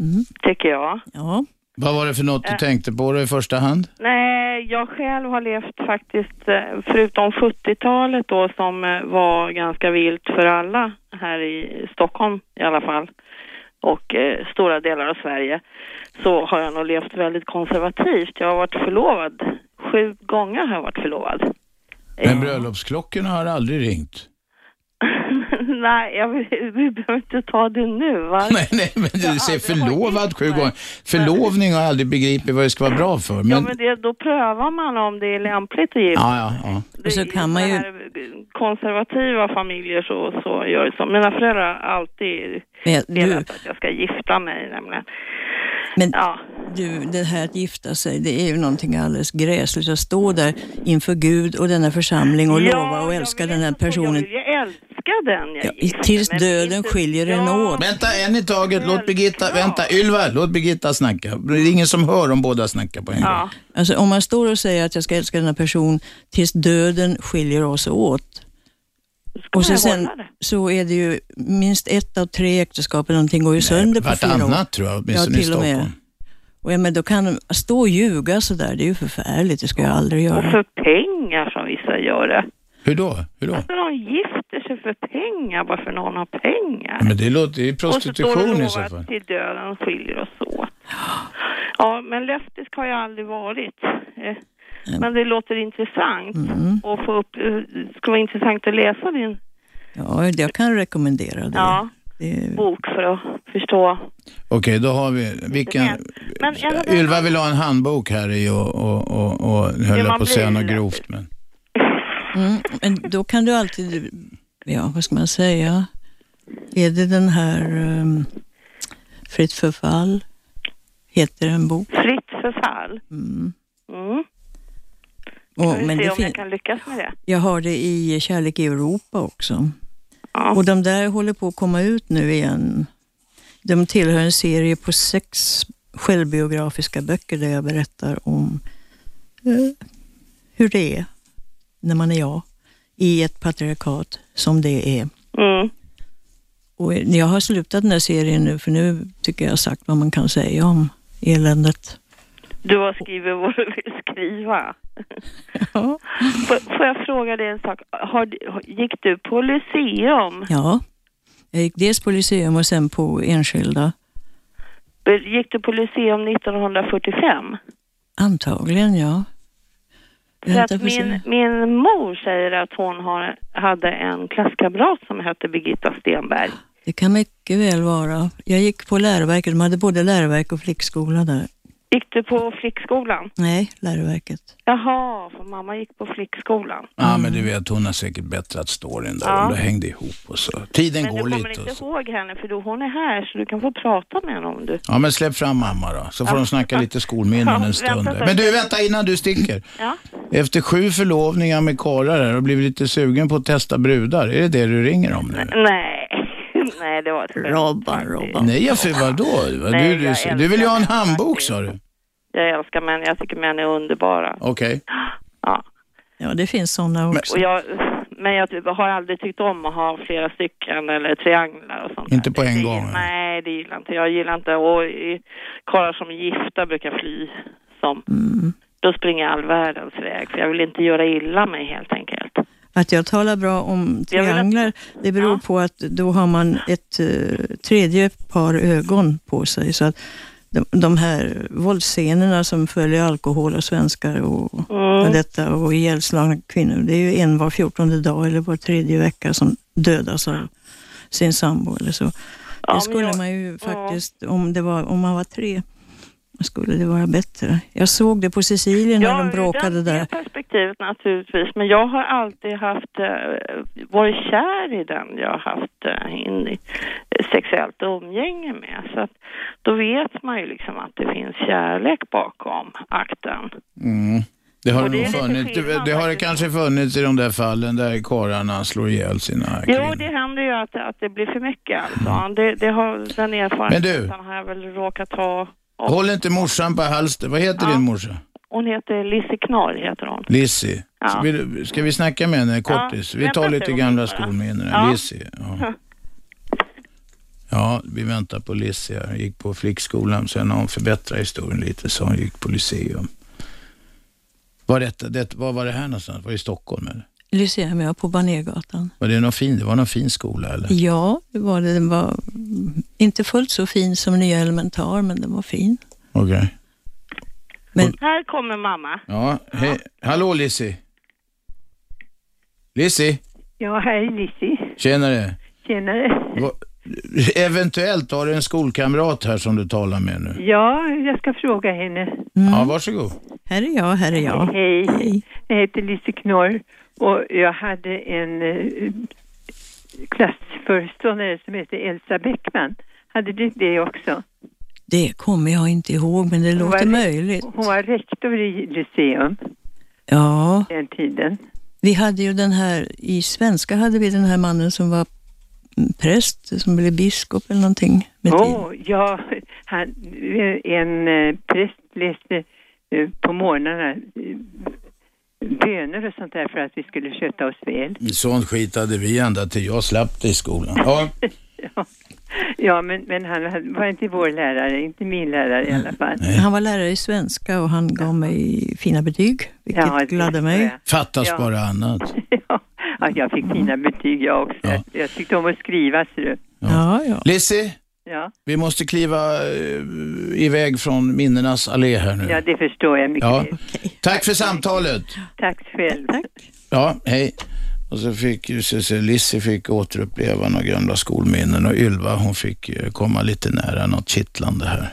Mm. tycker jag. ja. Vad var det för något du Äh. tänkte på då i första hand? Nej, jag själv har levt faktiskt, eh, förutom 70-talet då som var ganska vilt för alla här i Stockholm i alla fall och eh, stora delar av Sverige så har jag nog levt väldigt konservativt. Jag har varit förlovad. Sju gånger har jag varit förlovad. Men bröllopsklockorna har aldrig ringt. Nej, jag vill, vi behöver inte ta det nu va? Nej, nej, men du Jag säger förlovad sju gånger. Förlovning har jag aldrig begripit vad det ska vara bra för. Men, Ja, men det, då prövar man om det är lämpligt att gifta ja, ja, ja. Och så Det- kan man ju- konservativa familjer så, så gör det så. Mina föräldrar har alltid jag- du, velat att jag ska gifta mig nämligen. Men Ja, du, det här att gifta sig, det är ju någonting alldeles gräsligt. Att stå där inför Gud och denna församling och lova och älska den här inte, Jag personen. vill ju älska den jag Ja, gifter tills döden Inte- skiljer en ja, åt. Vänta en i taget, låt Birgitta, Självklart. vänta, Ylva, låt Birgitta snacka. Det är ingen som hör om båda snackar på en gång. Ja, Alltså, om man står och säger att jag ska älska den här personen tills döden skiljer oss åt. Och så sen det. så är det ju minst ett av tre äktenskap eller någonting går ju sönder på fyra år. Vartannat tror jag, åtminstone Ja, i till och med. Stockholm. Och ja, men då kan de stå och ljuga sådär, det är ju förfärligt, det ska jag aldrig Och göra. för pengar som vissa gör det. Hur då? Hur då? Alltså de gifter sig för pengar bara för någon har pengar. Men det låter ju Och så står prostitution det i så lovat fall. till döden skiljer oss åt. Ja, men lesbisk har jag aldrig varit. Eh, Men det låter intressant. Mm. Och få upp, eh, det skulle vara intressant att läsa din. Ja, jag kan rekommendera det. Ja. Det, bok för att förstå. Okej, då har vi... Vilken... Men jag hade- Ylva vill ha en handbok här i och, och, och, och höll Ja, jag på att säga något grovt. Men... mm, men då kan du alltid, ja vad ska man säga, är det den här um, Fritt förfall, heter en bok. Fritt förfall. Mm. Mm. Och, vi men se om jag kan lyckas med det. jag har det i Kärlek i Europa också. Ja. Och de där håller på att komma ut nu igen. De tillhör en serie på sex självbiografiska böcker där jag berättar om eh, hur det är när man är jag i ett patriarkat som det är. Mm. Och jag har slutat den här serien nu för nu tycker jag har sagt vad man kan säga om eländet. Du har skrivit vad du vill skriva. Ja. Får, jag fråga dig en sak? Har, gick du på Lyceum? ja. Jag gick dels på Lyceum och sen på enskilda. Gick du på Lyceum 1945? Antagligen, ja. För att min, min mor säger att hon har, hade en klasskamrat som hette Birgitta Stenberg. Det kan mycket väl vara. Jag gick på läroverket, de hade både läroverk och flickskola där. Gick du på flickskolan? Nej, läroverket. Jaha, för mamma gick på flickskolan. Ja, men du vet, hon har säkert bättrat storyn där. Ja. De hängde ihop och så. Tiden Men du går kommer lite. inte Och så. ihåg henne för du, hon är här så du kan få prata med henne om du... Ja, men släpp fram mamma då, så får de snacka lite skolminnen Ja, en stund. Men du, vänta innan du sticker. Ja. Efter sju förlovningar med karlar här och blivit lite sugen på att testa brudar. Är det det du ringer om nu? Nej, nej det var ett skämt Robban. Robban. Nej, för vadå? Nej, Du, du, du vill ju ha en handbok sa du? Jag älskar män, jag tycker män är underbara. Okej. Ja. Ja, det finns sådana också. Och jag, men jag typ har aldrig tyckt om att ha flera stycken eller trianglar och sånt Inte där. på en Det- gång, eller? Nej, det gillar inte jag. gillar inte, och karlar som är gifta brukar fly. Som, Mm. Då springer jag all världens väg, för jag vill inte göra illa mig helt enkelt. Att jag talar bra om trianglar, det beror Ja. på att då har man ett eh, tredje par ögon på sig. Så att de, de här våldsscenerna som följer alkohol och svenskar och, Mm. detta och ihjälslagna kvinnor, det är ju en var fjortonde dag eller var tredje vecka som dödas av sin sambo eller så. Det skulle man ju faktiskt, om, det var, om man var tre, skulle det vara bättre. Jag såg det på Sicilien när de bråkade där. det perspektivet naturligtvis. Men jag har alltid haft, eh, varit kär i den jag har haft eh, in i eh, sexuellt umgänge med. Så att då vet man ju liksom att det finns kärlek bakom akten. Mm. Det har det funnits. Det, skillnad det har det kanske funnits i de där fallen där karlarna slår ihjäl sina Jo, kvinnor. det händer ju att, att det blir för mycket alltså. Det, det har, den erfarenheten har jag väl råkat ha. Håll inte morsan på halster. Vad heter din morsa? Hon heter Lizzie Knorr, heter hon. Lizzie. Ja. Ska, vi, ska vi snacka med henne kortis? vi tar lite gamla skolminnen. Ja. Lizzie. Ja. ja, vi väntar på Lizzie. Jag gick på flickskolan, sen har hon förbättrat historien lite så hon gick på Lyceum. Var, detta, det, var var det här någonstans? Var det i Stockholm eller? Lyceum, ja, på Banérgatan. Var det någon fin, det var någon fin skola eller? Ja, det var det. Den var inte fullt så fin som Nya Elementar, men den var fin. Okej. Men Här kommer mamma. Ja, hej. Hallå Lizzie. Lizzie, Ja, hej Lissi. tjenare. Tjenare. Va, eventuellt har du en skolkamrat här som du talar med nu. Ja, jag ska fråga henne. mm, Ja, varsågod. här är jag, här är jag. Hej, Hej. jag heter Lissi Knorr och jag hade en eh, klassföreståndare som hette Elsa Bäckman. Hade du det också? Det kommer jag inte ihåg, men det Hon låter var- möjligt. Hon var rektor i Lyceum Ja, den tiden. vi hade ju den här, i svenska hade vi den här mannen som var präst, som blev biskop eller någonting. Med Åh, tiden. ja, han, en eh, präst läste eh, på morgnarna eh, böner och sånt där för att vi skulle sköta oss väl. Sånt skit hade vi ända till jag slapp det i skolan. Ja, Ja, ja men, men han var inte vår lärare, inte min lärare i alla fall. nej. Han var lärare i svenska och han gav mig fina betyg, vilket Ja, gladde mig. fattas Ja. bara annat. Ja, ja, jag fick fina betyg jag också. Ja. Jag, jag tyckte om att skriva. Så du. Ja, ja. Lizzie, Ja, vi måste kliva eh, iväg från minnenas allé här nu. ja, det förstår jag mycket Ja. väl. Tack för samtalet. Tack själv. Ja, hej. Och så fick ju Lizzie fick återuppleva några gamla skolminnen och Ylva hon fick eh, komma lite nära något kittlande här.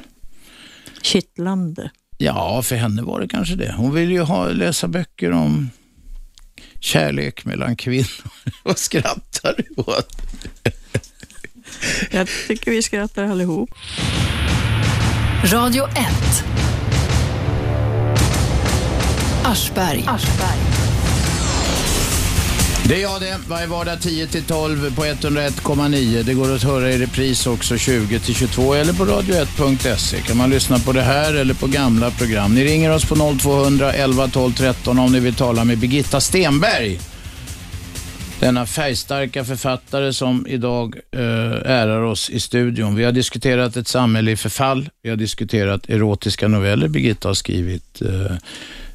Kittlande. Ja, för henne var det kanske det. Hon ville ju ha, läsa böcker om kärlek mellan kvinnor. Vad skrattar du åt? Jag tycker vi skrattar allihop. Radio 1. Aschberg. Det är jag det. Varje vardag 10-12 på 101,9. Det går att höra i repris också 20-22 eller på radio1.se. Kan man lyssna på det här eller på gamla program. Ni ringer oss på 0200 11 12 13 om ni vill tala med Birgitta Stenberg. Denna färgstarka författare som idag eh, ärar oss i studion. Vi har diskuterat ett samhälle i förfall. Vi har diskuterat erotiska noveller. Birgitta har skrivit eh,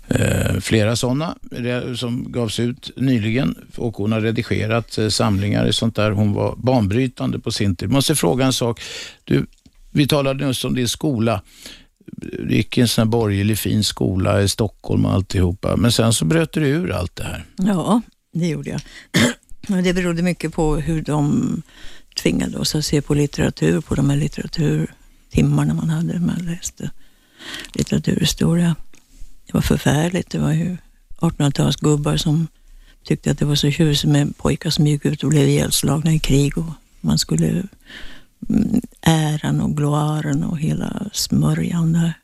eh, flera sådana som gavs ut nyligen och hon har redigerat eh, samlingar i sånt där. Hon var banbrytande på sin tid. Måste fråga en sak. Du, vi talade just om din skola. Du gick i en sån här borgerlig fin skola i Stockholm och alltihopa. Men sen så bröt du ur allt det här. Ja, det gjorde jag. Det berodde mycket på hur de tvingade oss att se på litteratur, på de här litteraturtimmarna man hade. Man läste litteraturhistoria. Det var förfärligt. Det var ju 1800-talsgubbar som tyckte att det var så tjusigt med pojkar som gick ut och blev ihjälslagna i krig och man skulle mm, äran och gloaren och hela smörjan där.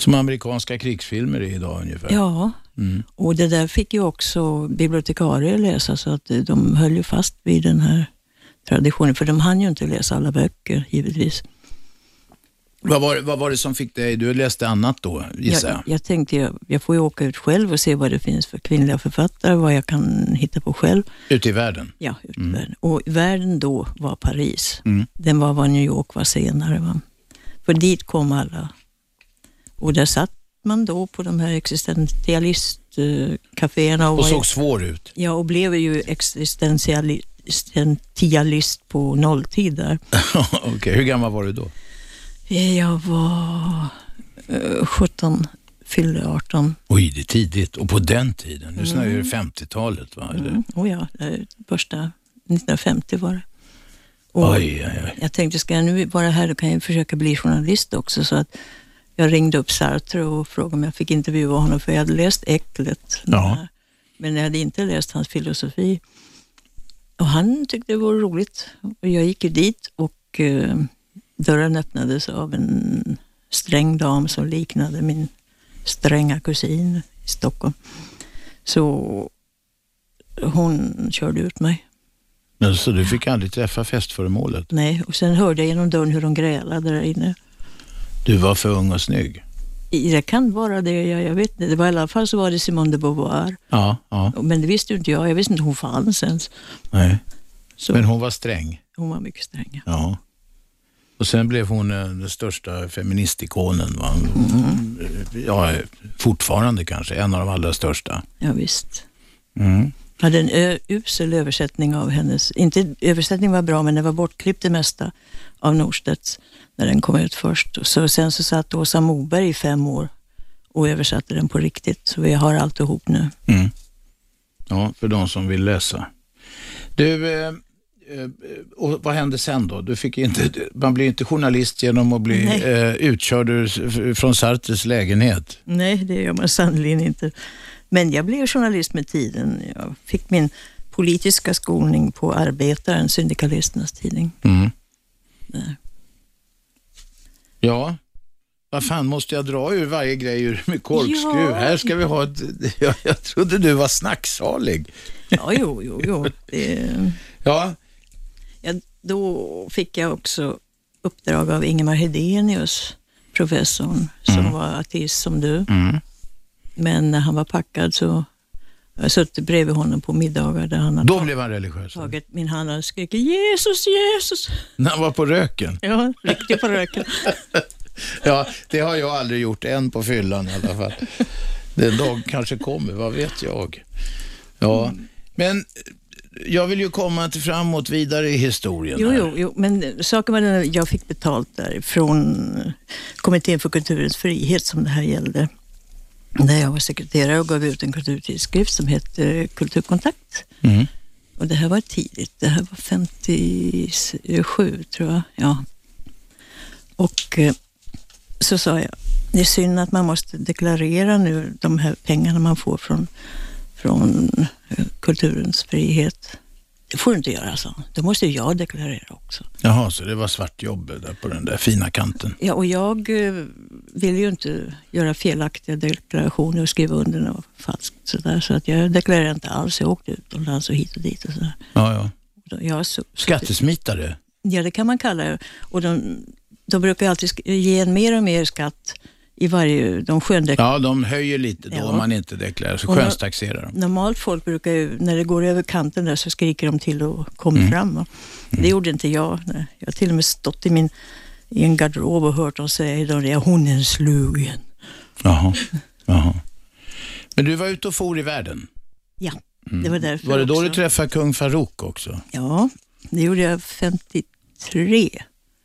Som amerikanska krigsfilmer är idag ungefär. Ja, Mm. och det där fick ju också bibliotekarier läsa så att de höll ju fast vid den här traditionen. För de hann ju inte läsa alla böcker givetvis. Vad, var, vad var det som fick dig, du läste annat då gissar jag? Jag, tänkte jag, jag får ju åka ut själv och se vad det finns för kvinnliga författare, vad jag kan hitta på själv. Ute i världen? Ja, ut i världen. Och världen då var Paris. Mm. Den var vad New York var senare. Va? För dit kom alla. Och där satt man då på de här existentialistkaféerna. Och var- såg svår ut? Ja, och blev ju existentialist på nolltid där. Okej, hur gammal var du då? Jag var eh, 17, fyllde 18. Oj, det är tidigt. Och på den tiden, nu snackar vi 50-talet va? Eller? Mm. Oh ja, första 1950 var det. Och Oj, oj, oj. Jag tänkte, ska jag nu vara här då kan jag försöka bli journalist också. Så att jag ringde upp Sartre och frågade om jag fick intervjua honom, för jag hade läst Äcklet. Ja. Men jag hade inte läst hans filosofi. Och han tyckte det var roligt. Och jag gick ju dit och eh, dörren öppnades av en sträng dam som liknade min stränga kusin i Stockholm. Så hon körde ut mig. Men så du fick aldrig träffa festföremålet? Nej, och sen hörde jag genom dörren hur de grälade där inne. Du var för ung och snygg? Det kan vara det, jag, jag vet inte. Det var i alla fall så var det Simone de Beauvoir. Ja, ja. Men det visste inte jag. Jag visste inte hon fanns ens. Nej. Så Men hon var sträng? hon var mycket sträng. ja. Och sen blev hon eh, den största feministikonen. Va? Ja, fortfarande kanske, en av de allra största. Ja, visst. Mm. Hade en usel översättning av hennes, inte översättningen var bra men det var bortklippt det mesta av Norstedts när den kom ut först. Så, sen så satt Åsa Moberg i fem år och översatte den på riktigt. Så vi har alltihop nu. Mm. Ja, för de som vill läsa. Du, eh, eh, och vad hände sen då? Du fick inte, man blir inte journalist genom att bli eh, utkörd ur, från Sartres lägenhet. Nej, det gör man sannerligen inte. Men jag blev journalist med tiden. Jag fick min politiska skolning på Arbetaren, syndikalisternas tidning. Mm. Ja, vad fan måste jag dra ur varje grej ur med korkskruv? Ja. Här ska vi ha ett... Jag, jag trodde du var snacksalig. Ja, jo, jo, jo. Det, Ja, ja, då fick jag också uppdrag av Ingemar Hedenius, professorn, som var ateist som du. mm. Men när han var packad så jag suttit bredvid honom på middagar där han har då blev han religiös. tagit min hand och skrikit Jesus, Jesus. När han var på röken. Ja, riktigt på röken. Ja, det har jag aldrig gjort än på fyllan i alla fall. Den dag kanske kommer, vad vet jag. Ja, men jag vill ju komma till framåt vidare i historien. Jo, jo, jo, men saken var den jag fick betalt där från Kommittén för kulturens frihet som det här gällde. Där jag var sekreterare och gav ut en kulturtidskrift som hette Kulturkontakt. Mm. Och det här var tidigt, det här var 57 tror jag. Ja. Och eh, så sa jag, det är synd att man måste deklarera nu de här pengarna man får från, från eh, kulturens frihet. Det får du inte göra, så. Det måste jag deklarera också. Jaha, så det var svartjobb där på den där fina kanten. Ja, och jag eh, vill ju inte göra felaktiga deklarationer och skriva under något falskt sådär. Så att jag deklarerade inte alls. Jag åkte utomlands och hit och dit och sådär. Ja, ja. Då- Jag su- Skattesmitare? Ja, det kan man kalla det. Och de, de brukar alltid ge en mer och mer skatt i varje... De sköndeklarerar. Ja, de höjer lite då Ja. om man inte deklarerar, så Och skönstaxerar de. Normalt folk brukar ju, när det går över kanten där så skriker de till och kommer Mm. fram. va. Det gjorde inte jag. Nej. Jag har till och med stått i, min, i en garderob och hört dem säga de där, hon är en slug igen. Jaha. Jaha. Men du var ute och for i världen? Ja, det var därför Mm. Var det då också. du träffade kung Farouk också? Ja, det gjorde jag 53.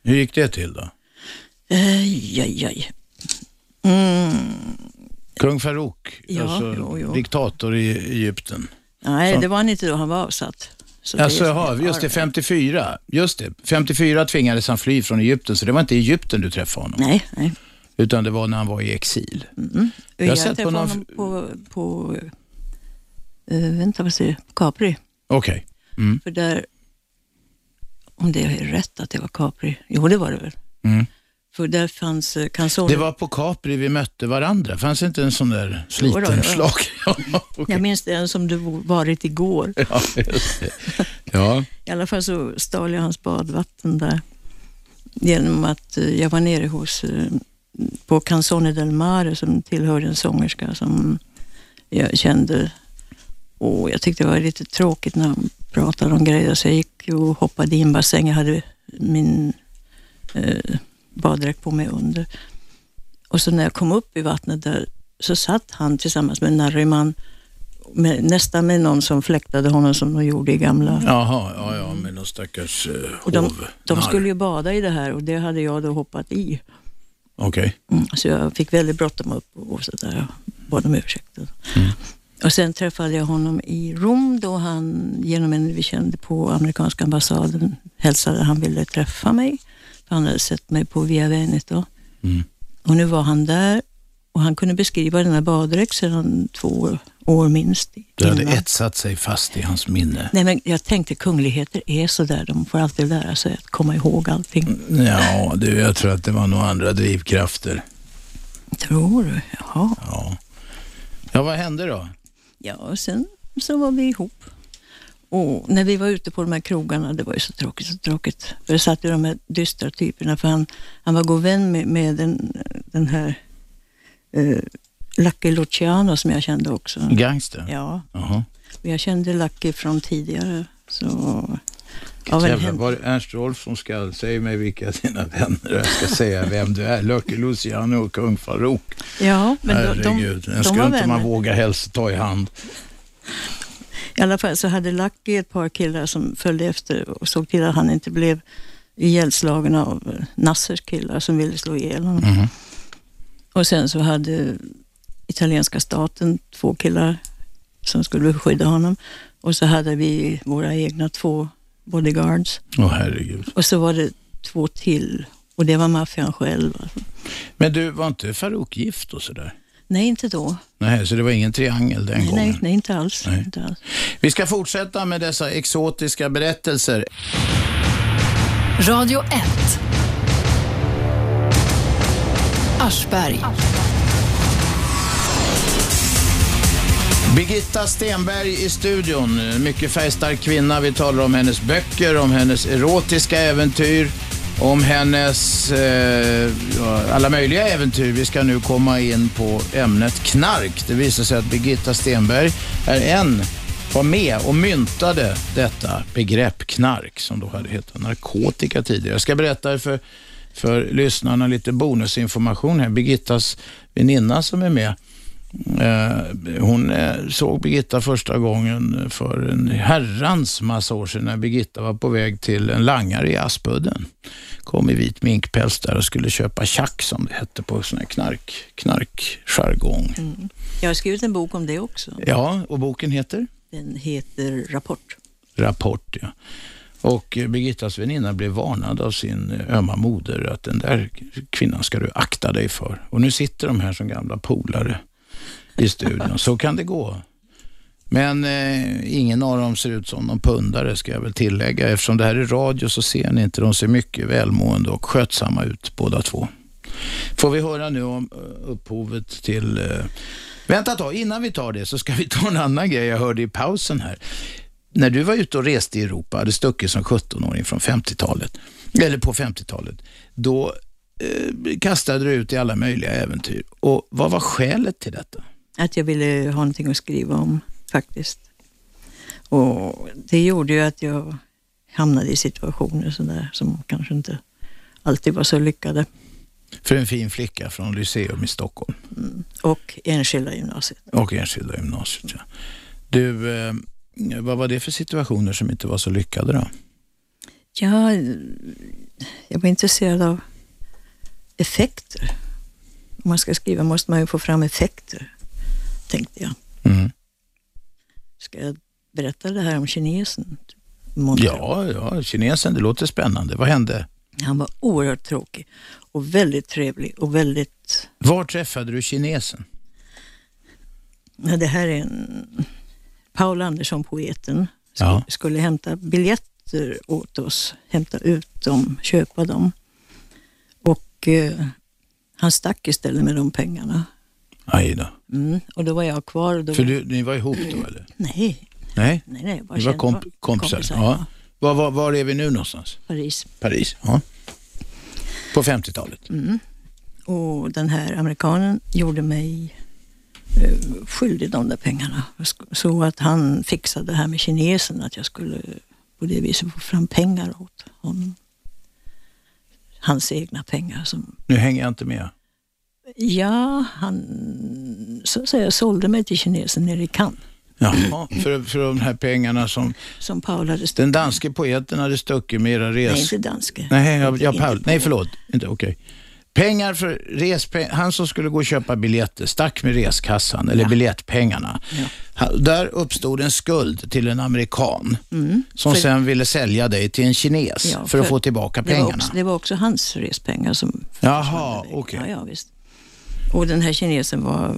Hur gick det till då? Aj, aj, aj. Mm. Kung Farouk, Ja, alltså jo, jo. diktator i Egypten. Nej, Så- det var han inte då han var avsatt. Så Alltså, jaha, just det, 54. Just det, 54 tvingades han fly från Egypten, så det var inte i Egypten du träffade honom, Nej, nej. utan det var när han var i exil. Mm. Jag Jag, sett på träffade någon- honom på, på uh, vänta vad säger på Capri. Okej. Mm. För där, om det är rätt att det var Capri, jo det var det väl. Mm. För där fanns uh, Canzone. Det var på Capri vi mötte varandra. Fanns inte en sån där sliten ja. slag? Ja, okej. Jag minns den som du varit igår. ja. I alla fall så stal jag hans badvatten där. Genom att eh, jag var nere hos, eh, på Canzone del Mare som tillhörde en sångerska som jag kände. Och jag tyckte det var lite tråkigt när han pratade om grejer så jag gick och hoppade i en bassäng. Jag hade min eh, baddräkt på mig under. Och så när jag kom upp i vattnet där så satt han tillsammans med narriman med, nästan med någon som fläktade honom som de gjorde i gamla Jaha, ja, ja, med någon stackars uh, och de, de skulle ju bada i det här och det hade jag då hoppat i. Okej. Mm, så jag fick väldigt bråttom upp och sådär. Bad om ursäkt. Och sen träffade jag honom i Rom då han genom en vi kände på amerikanska ambassaden hälsade han ville träffa mig. Han hade sett mig på Via Veneto. Mm. Och nu var han där och han kunde beskriva den här baddräkt sedan två år minst. Det hade etsat sig fast i hans minne. Nej, men jag tänkte kungligheter är sådär, de får alltid lära sig att komma ihåg allting. Ja, du, jag tror att det var några andra drivkrafter. Tror du? Jaha. Ja. Ja, vad hände då? Ja, och sen så var vi ihop. Och när vi var ute på de här krogarna, det var ju så tråkigt, så tråkigt. För det satt ju de här dystra typerna, för han, han var god vän med, med den, den här uh, Lucky Luciano som jag kände också. Gangster? Ja, och jag kände Lucky från tidigare. Så, en Jävlar, var det Ernst Rolf som ska säga mig vilka dina vänner? Jag ska säga vem du är. Lucky Luciano och kung Farouk. Ja, men de, Herregud, de, den de skulle inte man vänner. våga helst ta i hand. I alla fall så hade Lucky ett par killar som följde efter och såg till att han inte blev ihjälslagen av Nassers killar som ville slå ihjäl honom. Mhm. Och sen så hade italienska staten två killar som skulle skydda honom. Och så hade vi våra egna två bodyguards. Åh herregud. Och så var det två till och det var maffian själv. Alltså. Men du, var inte Farouk gift och sådär? Nej, inte då. Nej, så det var ingen triangel den Nej, gången? nej, nej, inte alls. Nej. Inte alls. Vi ska fortsätta med dessa exotiska berättelser. Radio 1. Aschberg. Birgitta Stenberg i studion. Mycket färgstark kvinna. Vi talar om hennes böcker, om hennes erotiska äventyr, om hennes eh, alla möjliga äventyr. Vi ska nu komma in på ämnet knark. Det visar sig att Birgitta Stenberg är en, var med och myntade detta begrepp knark som då hade hetat narkotika tidigare. Jag ska berätta för, för lyssnarna lite bonusinformation här. Birgittas väninna som är med Eh, hon eh, såg Birgitta första gången för en herrans massa år sedan när Birgitta var på väg till en langare i Aspudden. Kom i vit minkpäls där och skulle köpa tjack som det hette på sån här knark, knarkjargong. Jag har skrivit en bok om det också. Ja, och boken heter? Den heter Rapport. Rapport, ja. Och eh, Birgittas väninna blev varnad av sin eh, ömma moder att den där kvinnan ska du akta dig för. Och nu sitter de här som gamla polare i studion. Så kan det gå. Men eh, ingen av dem ser ut som någon pundare ska jag väl tillägga. Eftersom det här är radio så ser ni inte. De ser mycket välmående och skötsamma ut båda två. Får vi höra nu om eh, upphovet till... Eh... Vänta ett tag, innan vi tar det så ska vi ta en annan grej jag hörde i pausen här. När du var ute och reste i Europa, hade stuckit som 17-åring från 50-talet, eller på 50-talet, då eh, kastade du ut i alla möjliga äventyr. Och vad var skälet till detta? Att jag ville ha någonting att skriva om faktiskt. Och det gjorde ju att jag hamnade i situationer sådär som kanske inte alltid var så lyckade. För en fin flicka från Lyceum i Stockholm. Mm. Och enskilda gymnasiet. Och enskilda gymnasiet, ja. Du, eh, vad var det för situationer som inte var så lyckade då? Ja, jag var intresserad av effekter. Om man ska skriva måste man ju få fram effekter, tänkte jag. Mm. Ska jag berätta det här om kinesen? Ja, ja, kinesen, det låter spännande. Vad hände? Han var oerhört tråkig och väldigt trevlig och väldigt... Var träffade du kinesen? Ja, det här är en... Paul Andersson, poeten, Ja. skulle hämta biljetter åt oss, hämta ut dem, köpa dem. Och eh, han stack istället med de pengarna. Aj då. Mm, och då var jag kvar. Då För du, ni var ihop då eller? Nej, Nej? nej, nej. Bara Ni var komp kompisar? Ja. Var, var, var är vi nu någonstans? Paris. Paris? Ja. På 50-talet? Mm. Och den här amerikanen gjorde mig eh, skyldig de där pengarna. Så att han fixade det här med kinesen, att jag skulle på det viset få fram pengar åt honom. Hans egna pengar. Som, Nu hänger jag inte med. ja, han så att säga sålde mig till kinesen nere i Cannes. Jaha, för, för de här pengarna som Som Paul hade stuckit. den danske poeten hade stuckit med era res... Nej, inte danske. Nej, jag, jag, Paul. Nej, förlåt. Inte, okej. Pengar för respengar. Han som skulle gå och köpa biljetter stack med reskassan, eller biljettpengarna. Ja. Där uppstod en skuld till en amerikan Mm. som För- sen ville sälja dig till en kines Ja, för, att för få tillbaka Det var, pengarna. också, det var också hans respengar som Jaha, okej. Ja, ja, visst. Och den här kinesen var,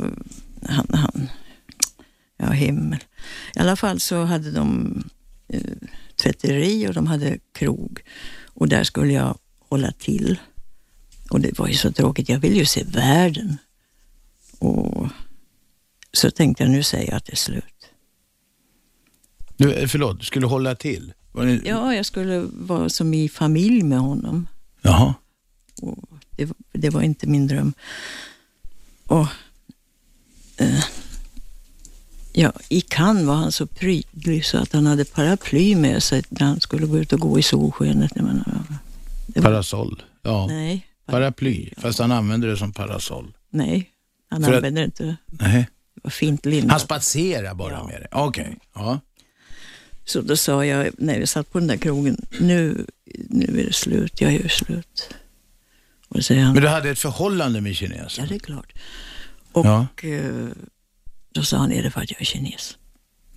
han, han, ja himmel. I alla fall så hade de eh, tvätteri och de hade krog. Och där skulle jag hålla till. Och det var ju så tråkigt, jag ville ju se världen. Och så tänkte jag, nu säger jag att det är slut. Du, eh, förlåt, du skulle hålla till? Det... Ja, jag skulle vara som i familj med honom. Jaha. Och det, det var inte min dröm. Och, eh, ja, I Cannes var han så prydlig så att han hade paraply med sig när han skulle gå ut och gå i solskenet. Var, Parasoll. Ja. nej, Paraply, fast han använder det som parasoll. nej, han För att- använde det inte. Nej. Det var fint lindat. Han spatserar bara Ja. med det. Okej. Ja. Så då sa jag, när vi satt på den där krogen, nu, nu är det slut, jag gör slut. Och säger han, Men du hade ett förhållande med kinesen? ja det är klart. Och Ja. Då sa han, är det för att jag är kines?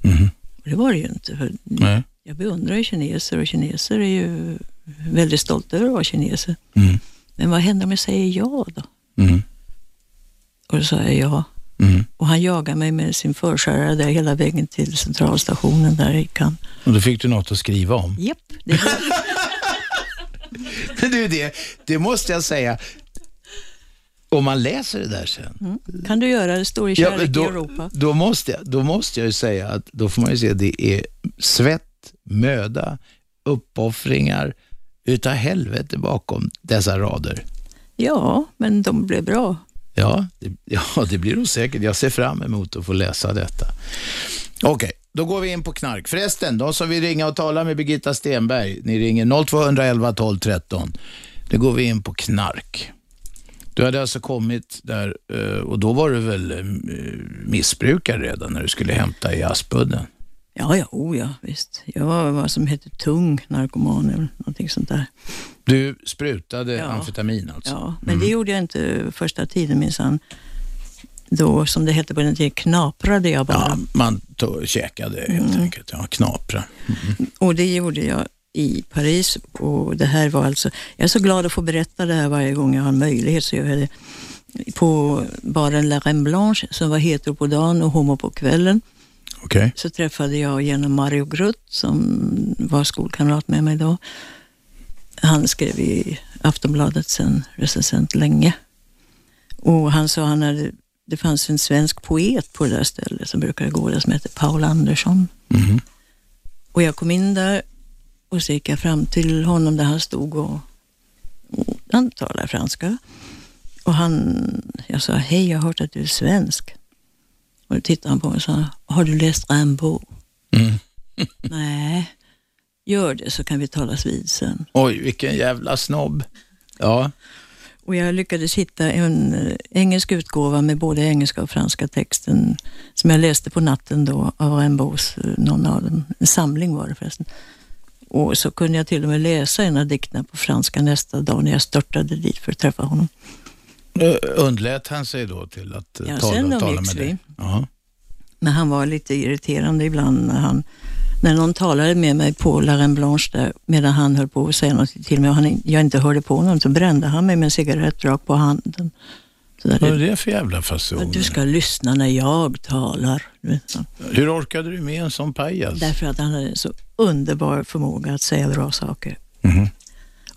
Mhm. Och det var det ju inte. För Nej. Jag beundrar ju kineser och kineser är ju väldigt stolta över att vara kineser. Mm. Men vad händer om jag säger ja då? Mm. Och då sa jag ja. Mm. Och han jagade mig med sin förskärare där hela vägen till centralstationen där i Cannes. Och då fick du något att skriva om. Japp, det Du, det, det måste jag säga. Om man läser det där sen. mm. kan du göra, det står i Ja, Kärlek men då, i Europa. Då måste, jag, då måste jag ju säga att då får man ju se att det är svett, möda, uppoffringar utav helvete bakom dessa rader. Ja, men de blev bra. Ja, det, ja, det blir nog säkert. Jag ser fram emot att få läsa detta. Okej, då går vi in på knark. Förresten, de som vill ringa och tala med Birgitta Stenberg, ni ringer 0211 12 13. Då går vi in på knark. Du hade alltså kommit där eh, och då var du väl eh, missbrukare redan när du skulle hämta i Aspudden? Ja, ja, oh ja, visst. Jag var vad som heter tung narkoman eller någonting sånt där. Du sprutade Ja. amfetamin alltså? Ja, men det gjorde jag inte första tiden minsann. då, som det hette på den tiden, knaprade jag bara. Ja, man tog, käkade helt Mm. enkelt. Ja, knapra. Och det gjorde jag i Paris. Och det här var alltså, jag är så glad att få berätta det här varje gång jag har möjlighet. Så gör jag det. På baren La Reine Blanche, som var hetero på dagen och homo på kvällen, Okej. så träffade jag genom Mario Grutt, som var skolkamrat med mig då. Han skrev i Aftonbladet sen recensent länge. Och han sa han hade, det fanns en svensk poet på det där stället som brukade gå där som hette Paul Andersson. Mhm. Och jag kom in där och så gick jag fram till honom där han stod och, han talade franska. Och han, jag sa, hej jag har hört att du är svensk. Och då tittade han på mig och sa, har du läst Rimbaud? Mm. Nej, gör det så kan vi talas vid sen. Oj, vilken jävla snobb. Ja. Och jag lyckades hitta en eh, engelsk utgåva med både engelska och franska texten som jag läste på natten då av Rimbaus, eh, någon av dem. En samling var det förresten. Och så kunde jag till och med läsa en av dikterna på franska nästa dag när jag störtade dit för att träffa honom. Eh, Undlät han sig då till att eh, Ja, tala, sen tala med dig? Ja. Men han var lite irriterande ibland när han när någon talade med mig på La Reine Blanche där, medan han höll på att säga något till mig och han, jag inte hörde på honom, så brände han mig med en cigarett rakt på handen. Så där, Vad är det för jävla fason? du ska lyssna när jag talar. Hur orkade du med en sån pajas? Därför att han hade en så underbar förmåga att säga bra saker. Mhm.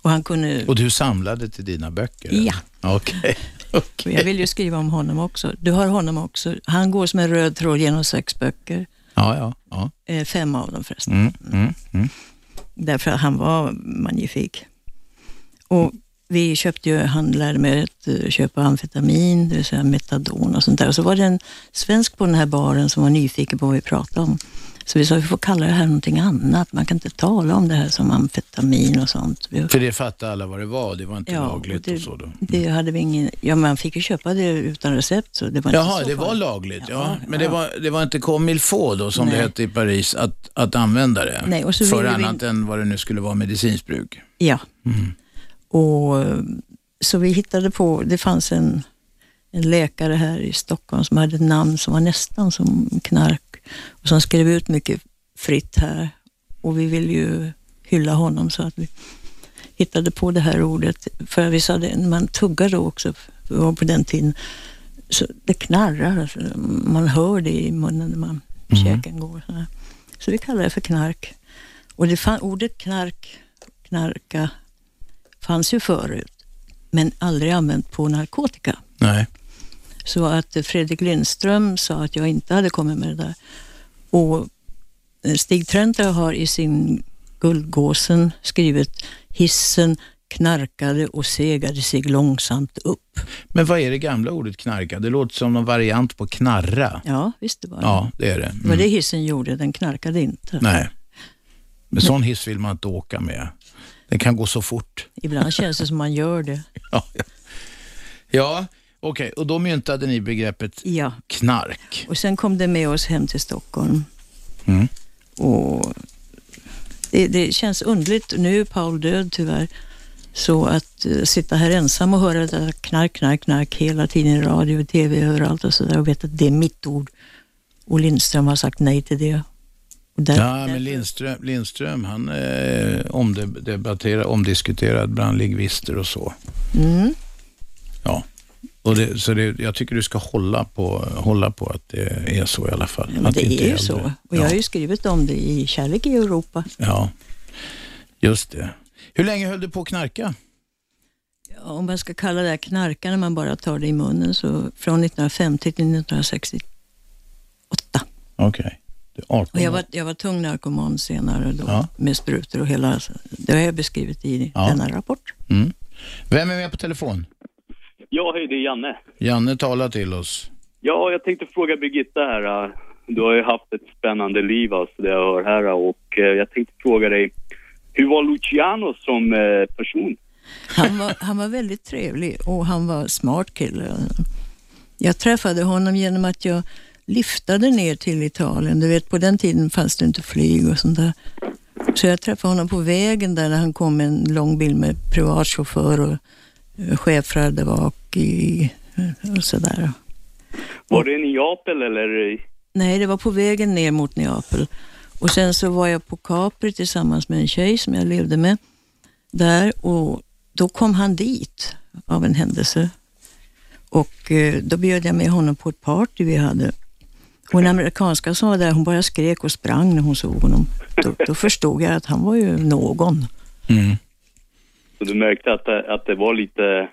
Och han kunde... Och du samlade till dina böcker? Ja. eller? Okej. Och jag vill ju skriva om honom också. Du har honom också. Han går som en röd tråd genom sex böcker. Ja, ja. ja. Eh, fem av dem förresten. Mm, mm, mm. Därför att han var magnifik. Och vi köpte ju, han lärde mig att eh, köpa amfetamin, det vill säga metadon och sånt där. Och så var det en svensk på den här baren som var nyfiken på vad vi pratade om. Så vi sa, vi får kalla det här någonting annat. Man kan inte tala om det här som amfetamin och sånt. För det fattade alla vad det var, det var inte Ja, lagligt och det- och så då? det hade vi ingen, ja man fick ju köpa det utan recept. Så det var inte Jaha, så det var lagligt. Ja, Ja, men ja. Det, var, det var inte comme då, som det Nej. hette i Paris, att, att använda det? Nej, och så för vi- annat än vad det nu skulle vara medicinskt bruk? Ja. Mm. Och, eh, så vi hittade på, det fanns en, en läkare här i Stockholm som hade ett namn som var nästan som knark och som skrev ut mycket fritt här. Och vi ville ju hylla honom så att vi hittade på det här ordet. För vi sa det, man tuggar då också, för det var på den tiden, så det knarrar, alltså, man hör det i munnen när man, Mhm. käken går. Så, så vi kallar det för knark. Och det fan, ordet knark, knarka, fanns ju förut, men aldrig använt på narkotika. Nej. Så att Fredrik Lindström sa att jag inte hade kommit med det där. Och Stig Trenter har i sin Guldgåsen skrivit hissen knarkade och segade sig långsamt upp. Men vad är det gamla ordet knarka? Det låter som någon variant på knarra. Ja, visst det var det. Ja, det är det. Det var det Mm. hissen gjorde, den knarkade inte. Nej. Men sån hiss vill man inte åka med. Den kan gå så fort. Ibland känns det som man gör det. Ja, ja. ja okej. Och då myntade ni begreppet Ja, knark. och sen kom det med oss hem till Stockholm. Mm. Och det, det känns underligt, nu är Paul död tyvärr, så att eh, sitta här ensam och höra det knark, knark, knark hela tiden i radio, tv, överallt och sådär och veta att det är mitt ord. Och Lindström har sagt nej till det. Där, Ja, men Lindström, Lindström han är omdebatterad, omdiskuterad bland lingvister och så. mm, Ja. Och det, så det, jag tycker du ska hålla på, hålla på att det är så i alla fall. ja, men det inte är ju så. Och jag ja. har ju skrivit om det i Kärlek i Europa. ja, just det. Hur länge höll du på att knarka? Om man ska kalla det här knarka när man bara tar det i munnen, så från 1950 till 1968. Okej. Det är 18 Och jag var, jag var tung narkoman senare då, Ja. med sprutor och hela, det har jag beskrivit i Ja. denna rapport. Mm. Vem är med på telefon? Ja, hej, det är Janne. Janne talar till oss. Ja, jag tänkte fråga Birgitta här. Du har ju haft ett spännande liv, alltså, det jag hör här. Och äh, jag tänkte fråga dig, hur var Luciano som äh, person? Han var, han var väldigt trevlig och han var smart kille. Jag träffade honom genom att jag liftade ner till Italien. Du vet, på den tiden fanns det inte flyg och sånt där. Så jag träffade honom på vägen där när han kom med en lång bil med privatchaufför och eh, chefrar där bak i, eh, och sådär. Var det i Neapel eller? Nej, det var på vägen ner mot Neapel. Och sen så var jag på Capri tillsammans med en tjej som jag levde med där och då kom han dit av en händelse. Och eh, då bjöd jag med honom på ett party vi hade. Och en amerikanska som var där, hon bara skrek och sprang när hon såg honom. Då, då förstod jag att han var ju någon. Mm. Så du märkte att det, att det var lite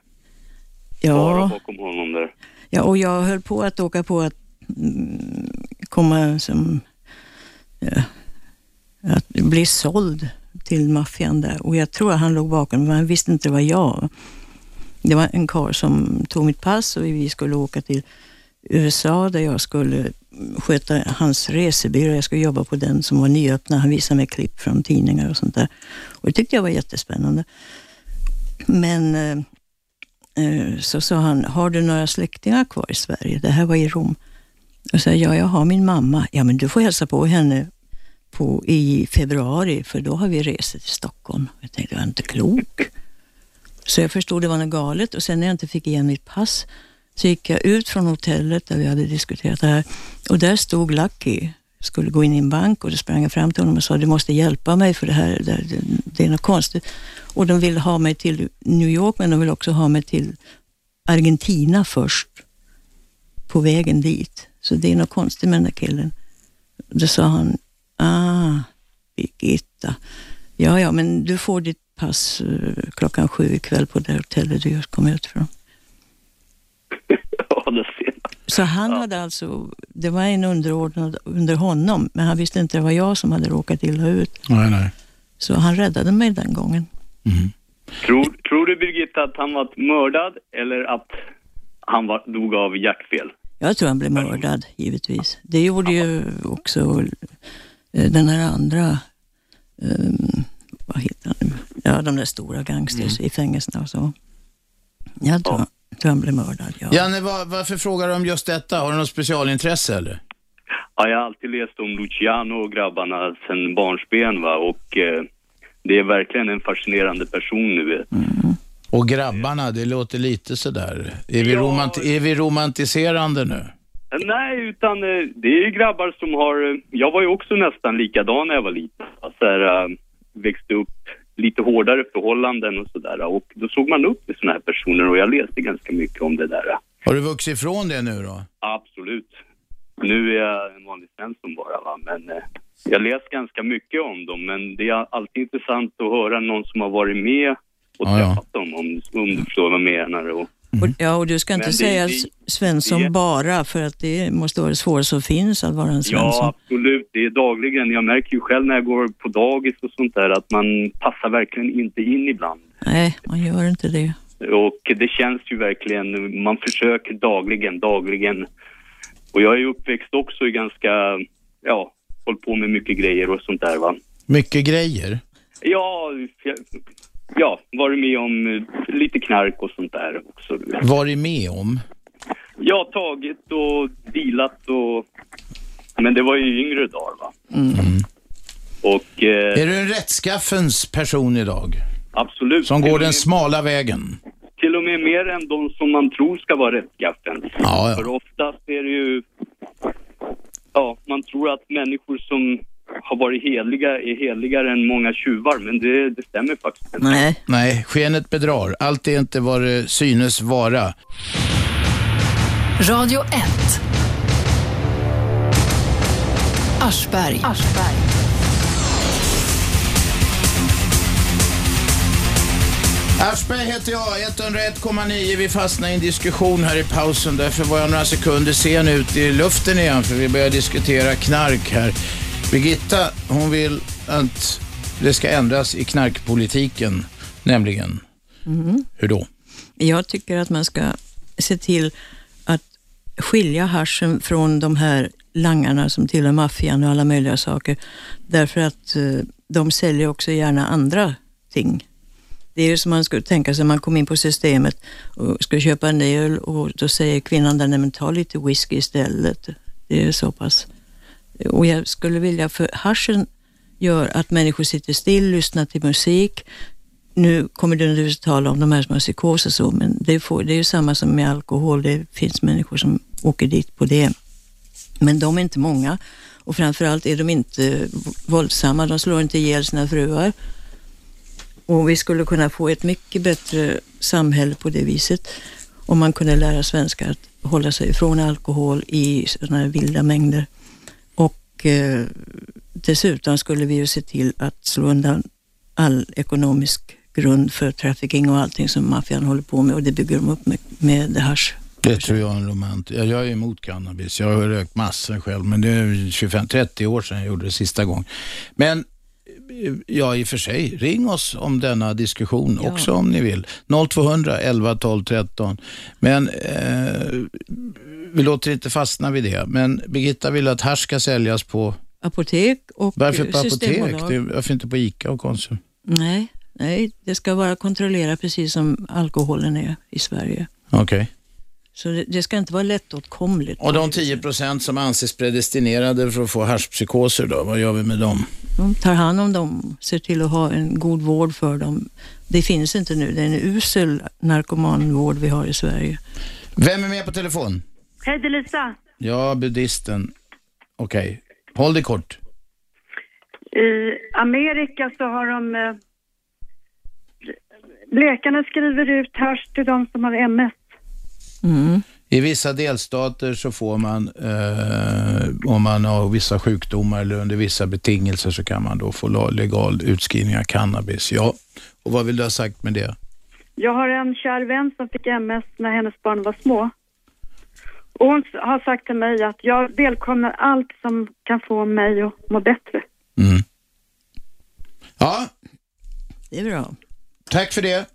fara Ja, bakom honom där? ja, och jag höll på att åka på att mm, komma som... Ja, att bli såld till maffian där. Och jag tror att han låg bakom, men han visste inte var jag. Det var en karl som tog mitt pass och vi skulle åka till USA där jag skulle sköta hans resebyrå. Jag skulle jobba på den som var nyöppnad. Han visade mig klipp från tidningar och sånt där. Och det tyckte jag var jättespännande. Men eh, eh, så sa han, har du några släktingar kvar i Sverige? Det här var i Rom. Och sa ja, jag har min mamma. Ja, men du får hälsa på henne på, i februari, för då har vi resor till Stockholm. Jag tänkte, jag är inte klok. Så jag förstod det var något galet och sen när jag inte fick igen mitt pass så gick jag ut från hotellet där vi hade diskuterat det här och där stod Lucky, skulle gå in i en bank och då sprang jag fram till honom och sa du måste hjälpa mig för det här, det, det, det är något konstigt. Och de ville ha mig till New York men de ville också ha mig till Argentina först på vägen dit. Så det är något konstigt med den där killen. Då sa han, ah, Birgitta. Ja, ja, men du får ditt pass eh, klockan sju ikväll på det hotellet du just kom ut från. Ja, det ser jag. Så han hade alltså, det var en underordnad under honom, men han visste inte det var jag som hade råkat illa ut. Nej, nej. Så han räddade mig den gången. Tror, tror du Birgitta att han var mördad eller att han var, dog av hjärtfel? Jag tror han blev mördad, givetvis. Det gjorde ju också eh, den här andra, um, vad heter han nu? Ja, de där stora gangsters i fängelserna och så. Jag tror, jag tror han blev mördad, ja. Janne, var, varför frågar du om just detta? Har du något specialintresse eller? Ja, jag har alltid läst om Luciano och grabbarna sedan barnsben va och eh, det är verkligen en fascinerande person nu vet. Och grabbarna, det låter lite sådär. Är vi, Ja. romant- är vi romantiserande nu? Nej, utan eh, det är ju grabbar som har, eh, jag var ju också nästan likadan när jag var liten. Så här, eh, växte upp lite hårdare förhållanden och sådär och då såg man upp till sådana här personer och jag läste ganska mycket om det där. Har du vuxit ifrån det nu då? Absolut. Nu är jag en vanlig svensson bara va, men eh, jag läst ganska mycket om dem men det är alltid intressant att höra någon som har varit med och Ja, ja. träffat dem om, om du förstår vad jag menar. Och, Och, ja, och du ska inte det- säga det- Svensson det- bara, för att det måste vara det svåraste som finns att vara en Svensson. Ja, absolut. Det är dagligen. Jag märker ju själv när jag går på dagis och sånt där att man passar verkligen inte in ibland. Nej, man gör inte det. Och det känns ju verkligen, man försöker dagligen, dagligen. Och jag är ju uppväxt också i ganska, ja, hållit på med mycket grejer och sånt där va. Mycket grejer. Ja, ja, varit med om eh, lite knark och sånt där också. Varit med om? Har tagit och dealat och, men det var ju yngre dagar va. Och eh, Är du en rättskaffens person idag? absolut. Som går och den med- smala vägen? Till och med mer än de som man tror ska vara rättskaffens. Ja, ja. För oftast är det ju... Ja, man tror att människor som har varit heliga är heligare än många tjuvar, men det, det stämmer faktiskt inte. Nej. Nej, skenet bedrar. Allt är inte vad det synes vara. Radio 1. Aschberg. Aschberg heter jag, 101,9. Vi fastnade i en diskussion här i pausen. Därför var jag några sekunder sen ut i luften igen för vi började diskutera knark här. Birgitta, hon vill att det ska ändras i knarkpolitiken, nämligen. Hur då? Jag tycker att man ska se till att skilja haschen från de här langarna som tillhör maffian och alla möjliga saker. Därför att eh, de säljer också gärna andra ting. Det är som man skulle tänka sig, man kom in på systemet och ska köpa en öl och då säger kvinnan där, nej men ta lite whisky istället. Det är så pass. Och jag skulle vilja, för haschen gör att människor sitter still, lyssnar till musik. Nu kommer du naturligtvis tala om de här som har psykos och så, men det, får, det är ju samma som med alkohol. Det finns människor som åker dit på det. Men de är inte många och framförallt är de inte våldsamma. De slår inte ihjäl sina fruar. Och vi skulle kunna få ett mycket bättre samhälle på det viset om man kunde lära svenskar att hålla sig ifrån alkohol i sådana här vilda mängder. Och eh, dessutom skulle vi ju se till att slå undan all ekonomisk grund för trafficking och allting som maffian håller på med och det bygger de upp med, med hasch. Det tror jag är en romant. Jag är emot cannabis. Jag har rökt massor själv, men det är 25-30 år sedan jag gjorde det sista gången. Men ja, i och för sig, ring oss om denna diskussion Ja. också om ni vill. 0200 11 12 13. Men eh, vi låter inte fastna vid det. Men Birgitta vill att hasch ska säljas på... Apotek och Varför på apotek? Det, varför inte på ICA och Konsum? Nej, nej, det ska vara kontrollerat precis som alkoholen är i Sverige. Okej. Så det, det ska inte vara lättåtkomligt. Och de 10 procent som anses predestinerade för att få haschpsykoser då, vad gör vi med dem? De tar hand om dem, ser till att ha en god vård för dem. Det finns inte nu. Det är en usel narkomanvård vi har i Sverige. Vem är med på telefon? Hej, det är Lisa. Ja, buddhisten. Okej, håll det kort. I Amerika så har de... Eh, läkarna skriver ut hasch till de som har MS. Mm. I vissa delstater så får man, eh, om man har vissa sjukdomar eller under vissa betingelser så kan man då få legal utskrivning av cannabis. Ja, och vad vill du ha sagt med det? Jag har en kär vän som fick MS när hennes barn var små. Och hon har sagt till mig att jag välkomnar allt som kan få mig att må bättre. Mm. Ja, Det är bra. tack för det.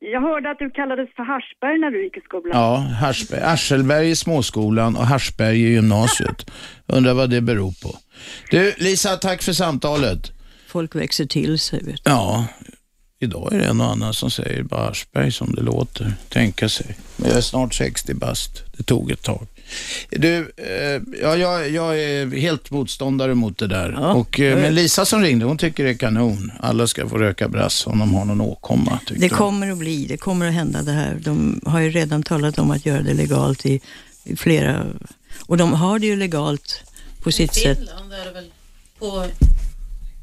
Jag hörde att du kallades för Haschberg när du gick i skolan. Ja, Haschberg, Aschelberg i småskolan och Haschberg i gymnasiet. Undrar vad det beror på. Du, Lisa, tack för samtalet. Folk växer till sig. Vet du. Ja, idag är det en och annan som säger bara Aschberg som det låter. Tänka sig. Men jag är snart 60 bast. Det tog ett tag. Du, eh, ja, jag, jag är helt motståndare mot det där. Ja, och, eh, men Lisa som ringde, hon tycker det är kanon. Alla ska få röka brass om de har någon åkomma. Det hon. kommer att bli, det kommer att hända det här. De har ju redan talat om att göra det legalt i, i flera... Och de har det ju legalt på sitt sätt. Finland är det väl på...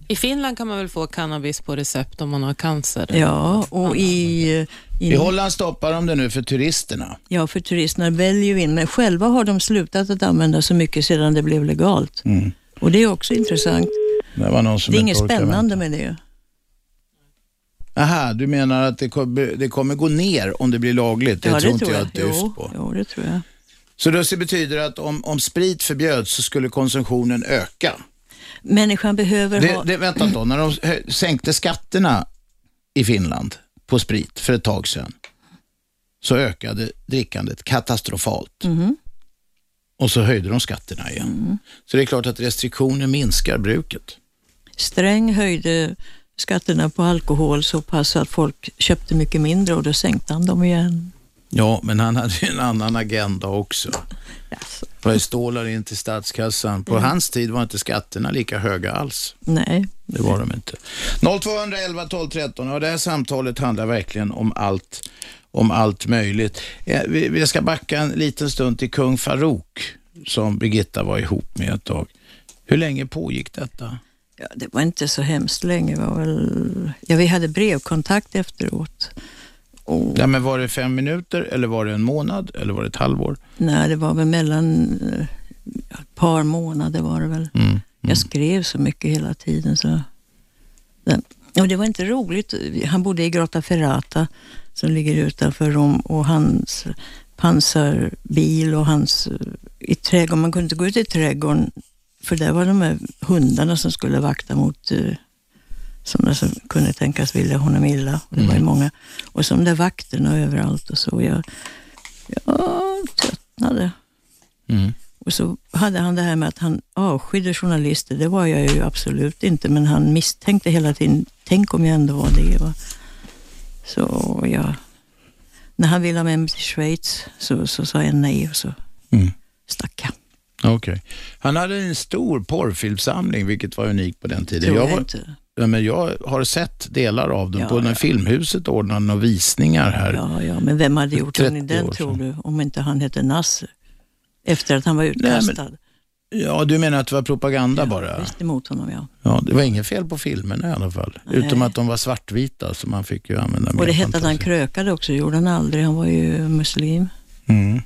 I Finland kan man väl få cannabis på recept om man har cancer? Ja, och i... i I Holland stoppar de det nu för turisterna. Ja, för turisterna väljer ju in, men själva har de slutat att använda så mycket sedan det blev legalt. Mm. Och det är också intressant. Det var någon som Det är inte inget spännande med det. Aha, du menar att det kommer, det kommer gå ner om det blir lagligt? Det ja, tror det inte tror jag jag. ett dyft Jo, på. jo, det tror jag. Så det betyder att om, om sprit förbjöds så skulle konsumtionen öka? Människan behöver Det, ha... det, vänta då, när de sänkte skatterna i Finland på sprit för ett tag sedan så ökade drickandet katastrofalt. Mhm. Och så höjde de skatterna igen. Mm. Så det är klart att restriktioner minskar bruket. Sträng höjde skatterna på alkohol så pass att folk köpte mycket mindre och då sänkte han dem igen. Ja, men han hade ju en annan agenda också. Är stålar in till statskassan? På hans tid var inte skatterna lika höga alls. Nej, Det var de inte. 0211 12 13. Ja, det här samtalet handlar verkligen om allt, om allt möjligt. Eh, Vi, ska backa en liten stund till kung Farouk som Birgitta var ihop med ett tag. Hur länge pågick detta? ja, det var inte så hemskt länge. Var väl... ja, vi hade brevkontakt efteråt. Och, Ja, men var det fem minuter eller var det en månad eller var det ett halvår? nej, det var väl mellan eh, ett par månader var det väl. Mm. Jag skrev så mycket hela tiden. Så. Den- Och det var inte roligt. Han bodde i Grotta Ferrata som ligger utanför Rom och hans pansarbil och hans eh, i trädgården. Man kunde inte gå ut i trädgården för där var de här hundarna som skulle vakta mot eh, sådana som kunde tänkas vilja honom illa. Det var ju många. Och de där vakterna överallt och så. Jag, jag tröttnade. Mm. Och så hade han det här med att han avskydde journalister. Det var jag ju absolut inte, men han misstänkte hela tiden, tänk om jag ändå var det. Va? Så jag, när han ville ha med mig till Schweiz så, så sa jag nej och så Mm. stack jag. Okej. Han hade en stor porrfilmsamling, vilket var unikt på den tiden. Tror jag var, inte. Ja, men jag har sett delar av den Ja, på ja. Filmhuset ordnade några visningar här. Ja, ja, men vem hade gjort 30 honom i den tror du? Om inte han hette Nasser. Efter att han var utkastad. Ja, du menar att det var propaganda bara? Visst emot honom, ja. Ja, det var inget fel på filmerna i alla fall. Nej. Utom att de var svartvita, så man fick ju använda Och det hette att han krökade också, gjorde han aldrig. Han var ju muslim. Mm.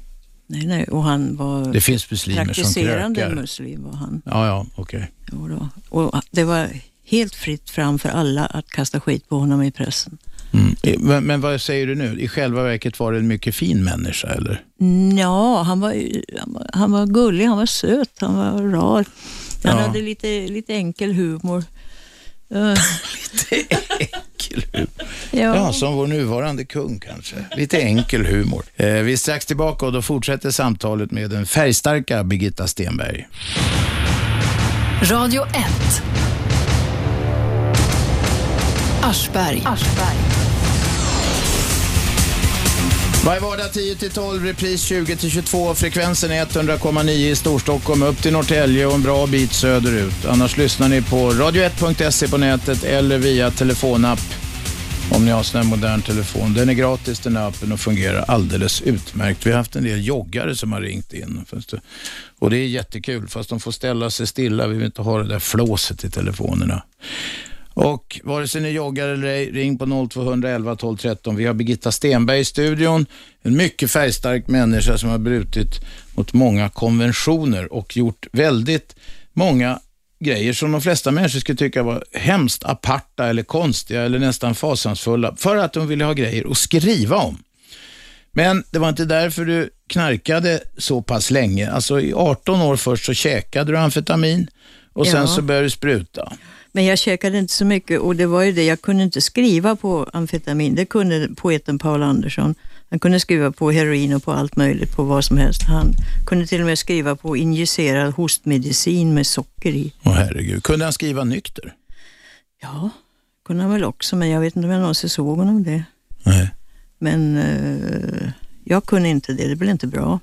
Nej, nej. Och han var Det finns muslimer som krökar. muslim var han. Ja, ja, okej. Då. Och det var helt fritt fram för alla att kasta skit på honom i pressen. Mm. Men, men vad säger du nu? I själva verket var det en mycket fin människa, eller? Ja, han var, han var, han var gullig, han var söt, han var rar. Han Ja. hade lite, lite enkel humor. Uh, Enkel humor. ja. Ja, som vår nuvarande kung kanske. Lite enkel humor. Eh, vi är strax tillbaka och då fortsätter samtalet med den färgstarka Birgitta Stenberg. Radio 1. Aschberg. Varje vardag 10-12, repris 20-22. Frekvensen är 100,9 i Storstockholm, upp till Norrtälje och en bra bit söderut. Annars lyssnar ni på radio1.se på nätet eller via telefonapp om ni har sån här modern telefon. Den är gratis, den är öppen och fungerar alldeles utmärkt. Vi har haft en del joggare som har ringt in. Och det är jättekul, fast de får ställa sig stilla. Vi vill inte ha det där flåset i telefonerna. Och vare sig ni joggar eller ej, ring på 0211 12 13. Vi har Birgitta Stenberg i studion. En mycket färgstark människa som har brutit mot många konventioner och gjort väldigt många grejer som de flesta människor skulle tycka var hemskt aparta eller konstiga eller nästan fasansfulla för att de ville ha grejer att skriva om. Men det var inte därför du knarkade så pass länge. Alltså i 18 år först så käkade du amfetamin och sen Ja. så började du spruta. Men jag käkade inte så mycket och det var ju det, jag kunde inte skriva på amfetamin. Det kunde poeten Paul Andersson. Han kunde skriva på heroin och på allt möjligt, på vad som helst. Han kunde till och med skriva på injicerad hostmedicin med socker i. Åh herregud, kunde han skriva nykter? Ja, kunde han väl också, men jag vet inte om jag någonsin såg honom det. Nej. Men eh, jag kunde inte det, det blev inte bra.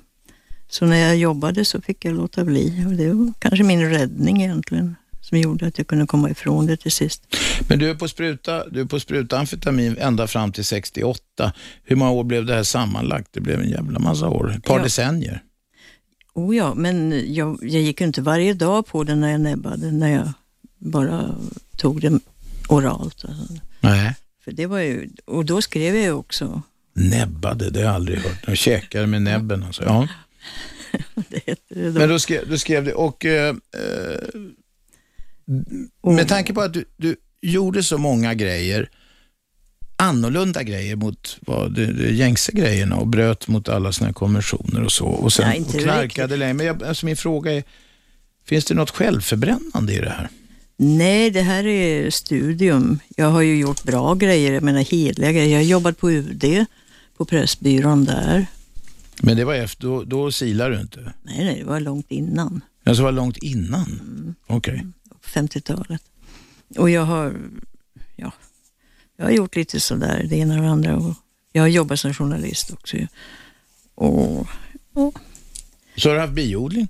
Så när jag jobbade så fick jag låta bli och det var kanske min räddning egentligen som gjorde att jag kunde komma ifrån det till sist. Men du är på spruta, du är på spruta amfetamin ända fram till 68. Hur många år blev det här sammanlagt? Det blev en jävla massa år, ett par Ja. decennier. Oh ja, men jag, jag gick inte varje dag på det när jag näbbade, när jag bara tog det oralt. Alltså. Nej. För det var ju, och då skrev jag också, Näbbade, det har jag aldrig hört. Jag käkade med näbben alltså. Ja. det heter det då. Men då skrev, du skrev det och eh, eh, med tanke på att du, du gjorde så många grejer, annorlunda grejer mot vad det, det gängse grejerna och bröt mot alla här konventioner och så. Och sen Ja, och knarkade länge. Men jag, alltså min fråga är, finns det något självförbrännande i det här? Nej, det här är studium. Jag har ju gjort bra grejer, jag menar hedliga grejer. Jag har jobbat på UD, på Pressbyrån där. Men det var efter, då, då silar du inte? Nej, nej, det var långt innan, Alltså var långt innan? Mm. Okej. på 50-talet. Och jag har, ja, jag har gjort lite sådär, det ena och det andra. Och jag har jobbat som journalist också. Och, och Så har du haft biodling?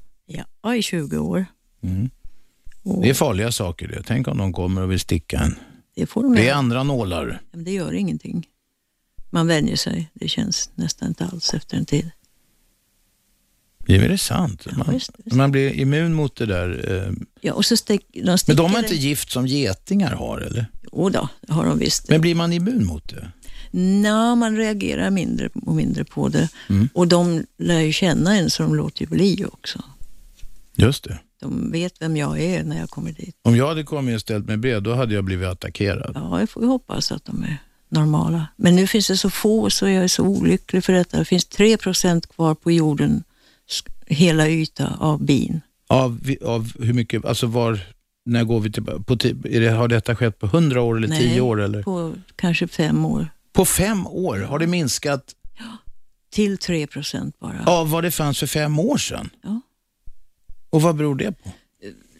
ja, i 20 år. Mm. Och Det är farliga saker det. Tänk om de kommer och vill sticka en. det får de Det är göra. andra nålar. Men det gör ingenting. Man vänjer sig. Det känns nästan inte alls efter en tid. Ja, men det är sant. Man, visst, visst. man blir immun mot det där. eh, Ja, och så stick, de Men de har inte gift som getingar har, eller? Jo då, har de visst. Men blir man immun mot det? Nej, man reagerar mindre och mindre på det. Mm. Och de lär ju känna en så de låter ju bli också. Just det. De vet vem jag är när jag kommer dit. Om jag hade kommit och ställt mig bred, då hade jag blivit attackerad. Ja, jag får ju hoppas att de är normala. Men nu finns det så få så jag är så olycklig för detta. Det finns 3 procent kvar på jorden hela yta av bin. Av, av hur mycket, alltså var, när går vi tillbaka? På, det, har detta skett på 100 år eller 10 år? Eller? På, på kanske fem år. fem år har det minskat Till 3 procent bara. av vad det fanns för fem år sedan? Ja. Och vad beror det på?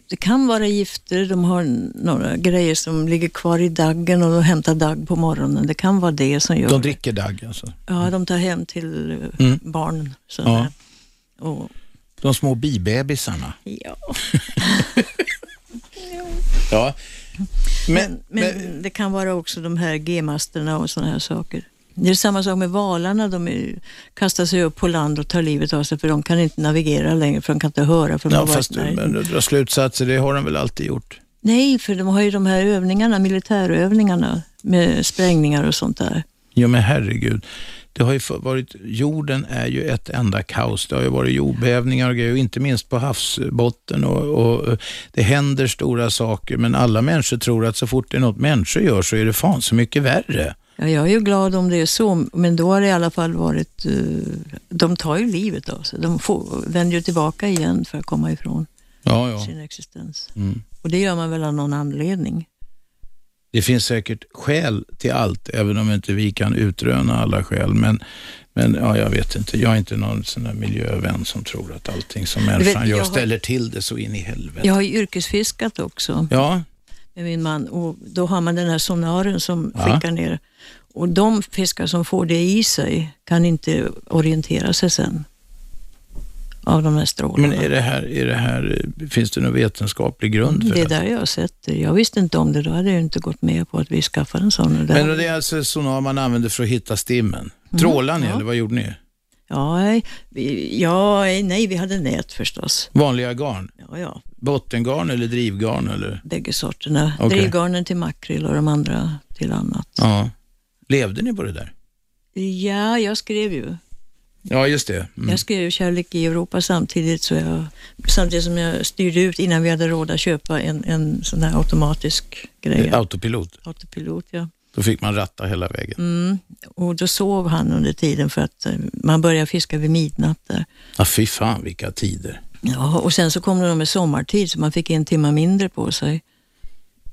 Det kan vara gifter, de har några grejer som ligger kvar i daggen och de hämtar dagg på morgonen. Det kan vara det som gör De dricker dagg alltså? Ja, de tar hem till eh, Mm. barn. Så Ja. Och, De små bibebisarna? ja. Ja. Men, men, det kan vara också de här G-masterna och sådana här saker. Det är samma sak med valarna. De är, kastar sig upp på land och tar livet av sig för de kan inte navigera längre för de kan inte höra. För de Ja, fast men, dra slutsatser, det har de väl alltid gjort? Nej, för de har ju de här övningarna, militärövningarna med sprängningar och sånt där. Jo men herregud. Det har ju varit, jorden är ju ett enda kaos. Det har ju varit jordbävningar och grejer, inte minst på havsbotten. Och, och, det händer stora saker, men alla människor tror att så fort det är något människor gör så är det fan så mycket värre. Ja, jag är ju glad om det är så, men då har det i alla fall varit... eh, de tar ju livet av sig. De får, vänder ju tillbaka igen för att komma ifrån Ja, ja. sin existens. Mm. Och det gör man väl av någon anledning. Det finns säkert skäl till allt, även om inte vi kan utröna alla skäl. Men, men ja, jag vet inte, jag är inte någon sån där miljövän som tror att allting som vet, människan gör jag har- ställer till det så in i helvete. Jag har ju yrkesfiskat också Ja, med min man och då har man den här sonaren som Ja. skickar ner. Och de fiskar som får det i sig kan inte orientera sig sen av de här strålarna. men är det här, är det här, finns det någon vetenskaplig grund för det är det? där jag har sett det. Jag visste inte om det, då hade jag inte gått med på att vi skaffade en sån. Men det är alltså sonar man använder för att hitta stimmen? Trålar ni ja. eller vad gjorde ni? Ja, vi, ja, nej, vi hade nät förstås. Vanliga garn? Ja, ja, Bottengarn eller drivgarn? Eller? bägge sorterna. Okej. Drivgarnen till makrill och de andra till annat. Ja. Levde ni på det där? Ja, jag skrev ju. Ja, just det. Mm. Jag skrev Kärlek i Europa samtidigt, så jag, samtidigt som jag styrde ut innan vi hade råd att köpa en, en sån här automatisk grej. Autopilot. Autopilot, ja. Då fick man ratta hela vägen. Mm. Och då sov han under tiden för att eh, man började fiska vid midnatt där. Ja, fy fan vilka tider. Ja, och sen så kom de med sommartid så man fick en timme mindre på sig.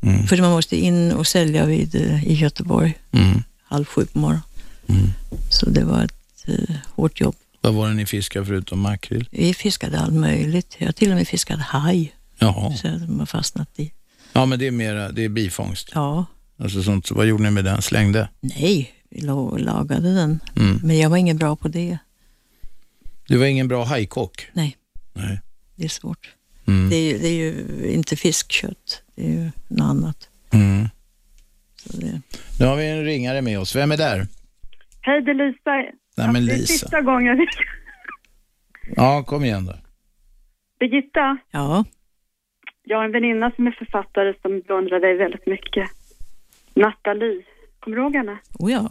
Mm. För man måste in och sälja vid, eh, i Göteborg Mm. halv sju på morgonen. Mm. Så det var ett eh, hårt jobb. Vad var det ni fiskade förutom makrill? Vi fiskade allt möjligt. Jag har till och med fiskat haj. Jaha. Så de har fastnat i. Ja, men det är mera, det är bifångst. Ja, Alltså sånt, vad gjorde ni med den? Slängde? nej, vi la- lagade den. Mm. Men jag var ingen bra på det. Du var ingen bra hajkock? Nej. Nej. Det är svårt. Mm. Det, är ju, det är ju inte fiskkött. Det är ju något annat. Mm. Det, Nu har vi en ringare med oss. Vem är där? Hej, det är Lisa. Nej, men det är Lisa. sista gången. Ja, kom igen då. Birgitta, ja, jag har en väninna som är författare som beundrar dig väldigt mycket. Nathalie. Kommer du ihåg henne? oh ja.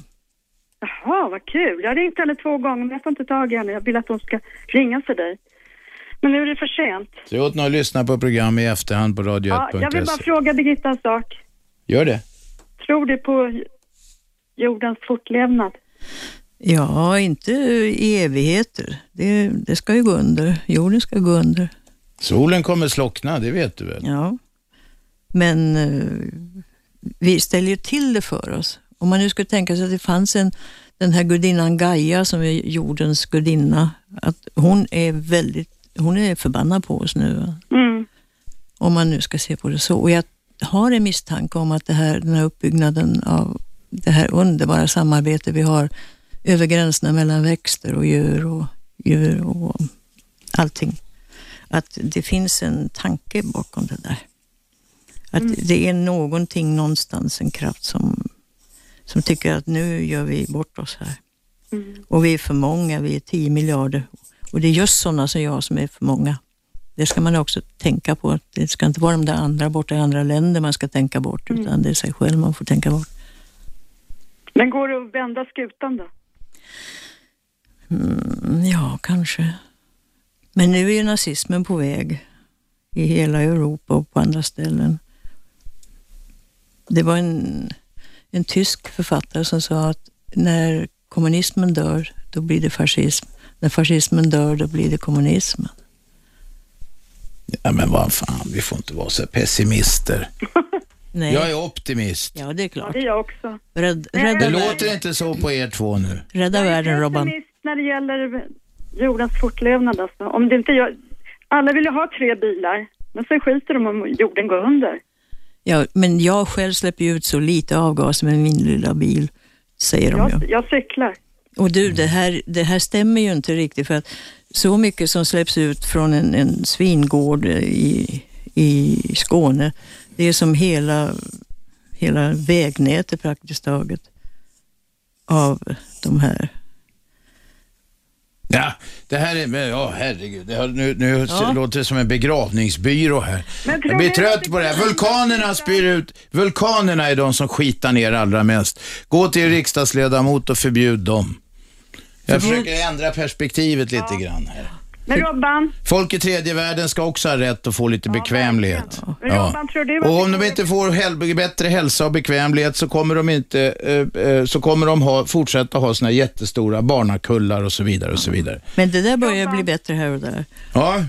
Jaha, vad kul. Jag har ringt henne två gånger men jag får inte tag i henne. Jag vill att hon ska ringa för dig. Men nu är det för sent. Så jag åt nog att lyssna på program i efterhand på Ja, jag vill bara radio1.se. fråga Birgitta en sak. Gör det. Tror du på jordens fortlevnad? Ja, inte i evigheter. Det, det ska ju gå under. Jorden ska gå under. Solen kommer slockna, det vet du väl? Ja. Men eh, vi ställer ju till det för oss. Om man nu skulle tänka sig att det fanns en, den här gudinnan Gaia som är jordens gudinna, att hon är väldigt, hon är förbannad på oss nu. Mm. Om man nu ska se på det så. Och jag har en misstanke om att det här, den här uppbyggnaden av det här underbara samarbete vi har över gränserna mellan växter och djur och djur och allting. Att det finns en tanke bakom det där. Att det är någonting någonstans, en kraft som, som tycker att nu gör vi bort oss här. Och vi är för många, vi är 10 miljarder. Och det är just sådana som jag som är för många. Det ska man också tänka på. Det ska inte vara de där andra borta i andra länder man ska tänka bort, utan det är sig själv man får tänka bort. Men går det att vända skutan då? Mm, ja, kanske. Men nu är ju nazismen på väg i hela Europa och på andra ställen. Det var en, en tysk författare som sa att när kommunismen dör, då blir det fascism. När fascismen dör, då blir det kommunismen. Ja, men vad fan, vi får inte vara så pessimister. Nej. Jag är optimist. Ja, det är Ja, klart. det är jag också. Rädd, rädda, Det låter inte så på er två nu. rädda Jag är världen, Robban. pessimist när det gäller jordens fortlevnad alltså. Om det inte gör... Alla vill ju ha tre bilar, men sen skiter de om jorden går under. Ja, men jag själv släpper ju ut så lite avgaser med min lilla bil, säger de ju. Jag, jag cyklar. Och du, det här, det här stämmer ju inte riktigt för att så mycket som släpps ut från en, en svingård i, i Skåne, det är som hela, hela vägnätet praktiskt taget. av de här. Ja, det här är, ja herregud, det har, nu, nu Ja. låter det som en begravningsbyrå här. Jag blir trött på det här. Vulkanerna spyr ut, vulkanerna är de som skitar ner allra mest. Gå till riksdagsledamot och förbjud dem. Jag försöker ändra perspektivet lite grann här. Men Robban, Folk i tredje världen ska också ha rätt att få lite bekvämlighet. Men Robban, tror du att Och om de inte får häl- bättre hälsa och bekvämlighet så kommer de inte, eh, eh, så kommer de ha, fortsätta ha såna här jättestora barnakullar och så vidare och så vidare. Men det där börjar bli bättre här och där. Ja,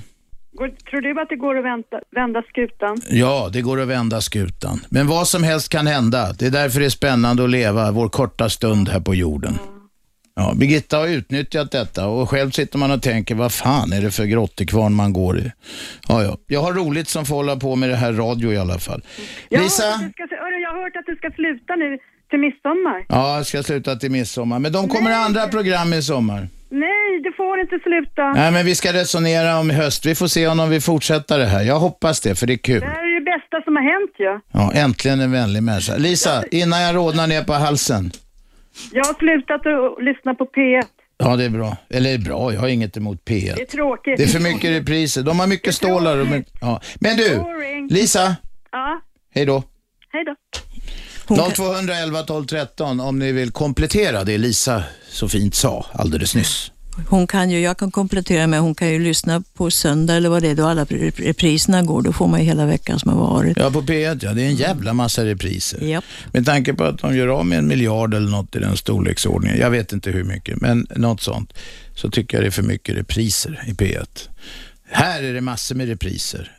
går, tror du att det går att vänta, vända skutan? ja, det går att vända skutan. Men vad som helst kan hända. Det är därför det är spännande att leva vår korta stund här på jorden. Ja, Birgitta har utnyttjat detta och själv sitter man och tänker, vad fan är det för grottekvarn man går i? Ja, ja. Jag har roligt som får hålla på med det här radio i alla fall. Jag har Lisa? du ska, jag har hört att du ska sluta nu till midsommar. Ja, jag ska sluta till midsommar. Men de kommer i andra program i sommar. Nej, du får inte sluta. Nej, men vi ska resonera om höst. Vi får se om de vill fortsätta det här. Jag hoppas det, för det är kul. Det här är det bästa som har hänt ju. Ja, äntligen en vänlig människa. Lisa, innan jag rodnar ner på halsen. Jag har slutat att lyssna på P1. Ja, det är bra. Eller bra, jag har inget emot Det är P1. tråkigt. Det är för mycket repriser. De har mycket stålar. Och mycket... ja. Men du. Lisa, Ja, hej då. hej då. 0211 12 13 om ni vill komplettera det Lisa så fint sa alldeles nyss. Hon kan ju, jag kan komplettera med, hon kan ju lyssna på söndag eller vad det är då alla rep- repriserna går. Då får man ju hela veckan som har varit. Ja, på P1 ja. Det är en jävla massa repriser. Japp. Med tanke på att de gör av med en miljard eller något i den storleksordningen, jag vet inte hur mycket, men något sånt, så tycker jag det är för mycket repriser i P1. Här är det massor med repriser.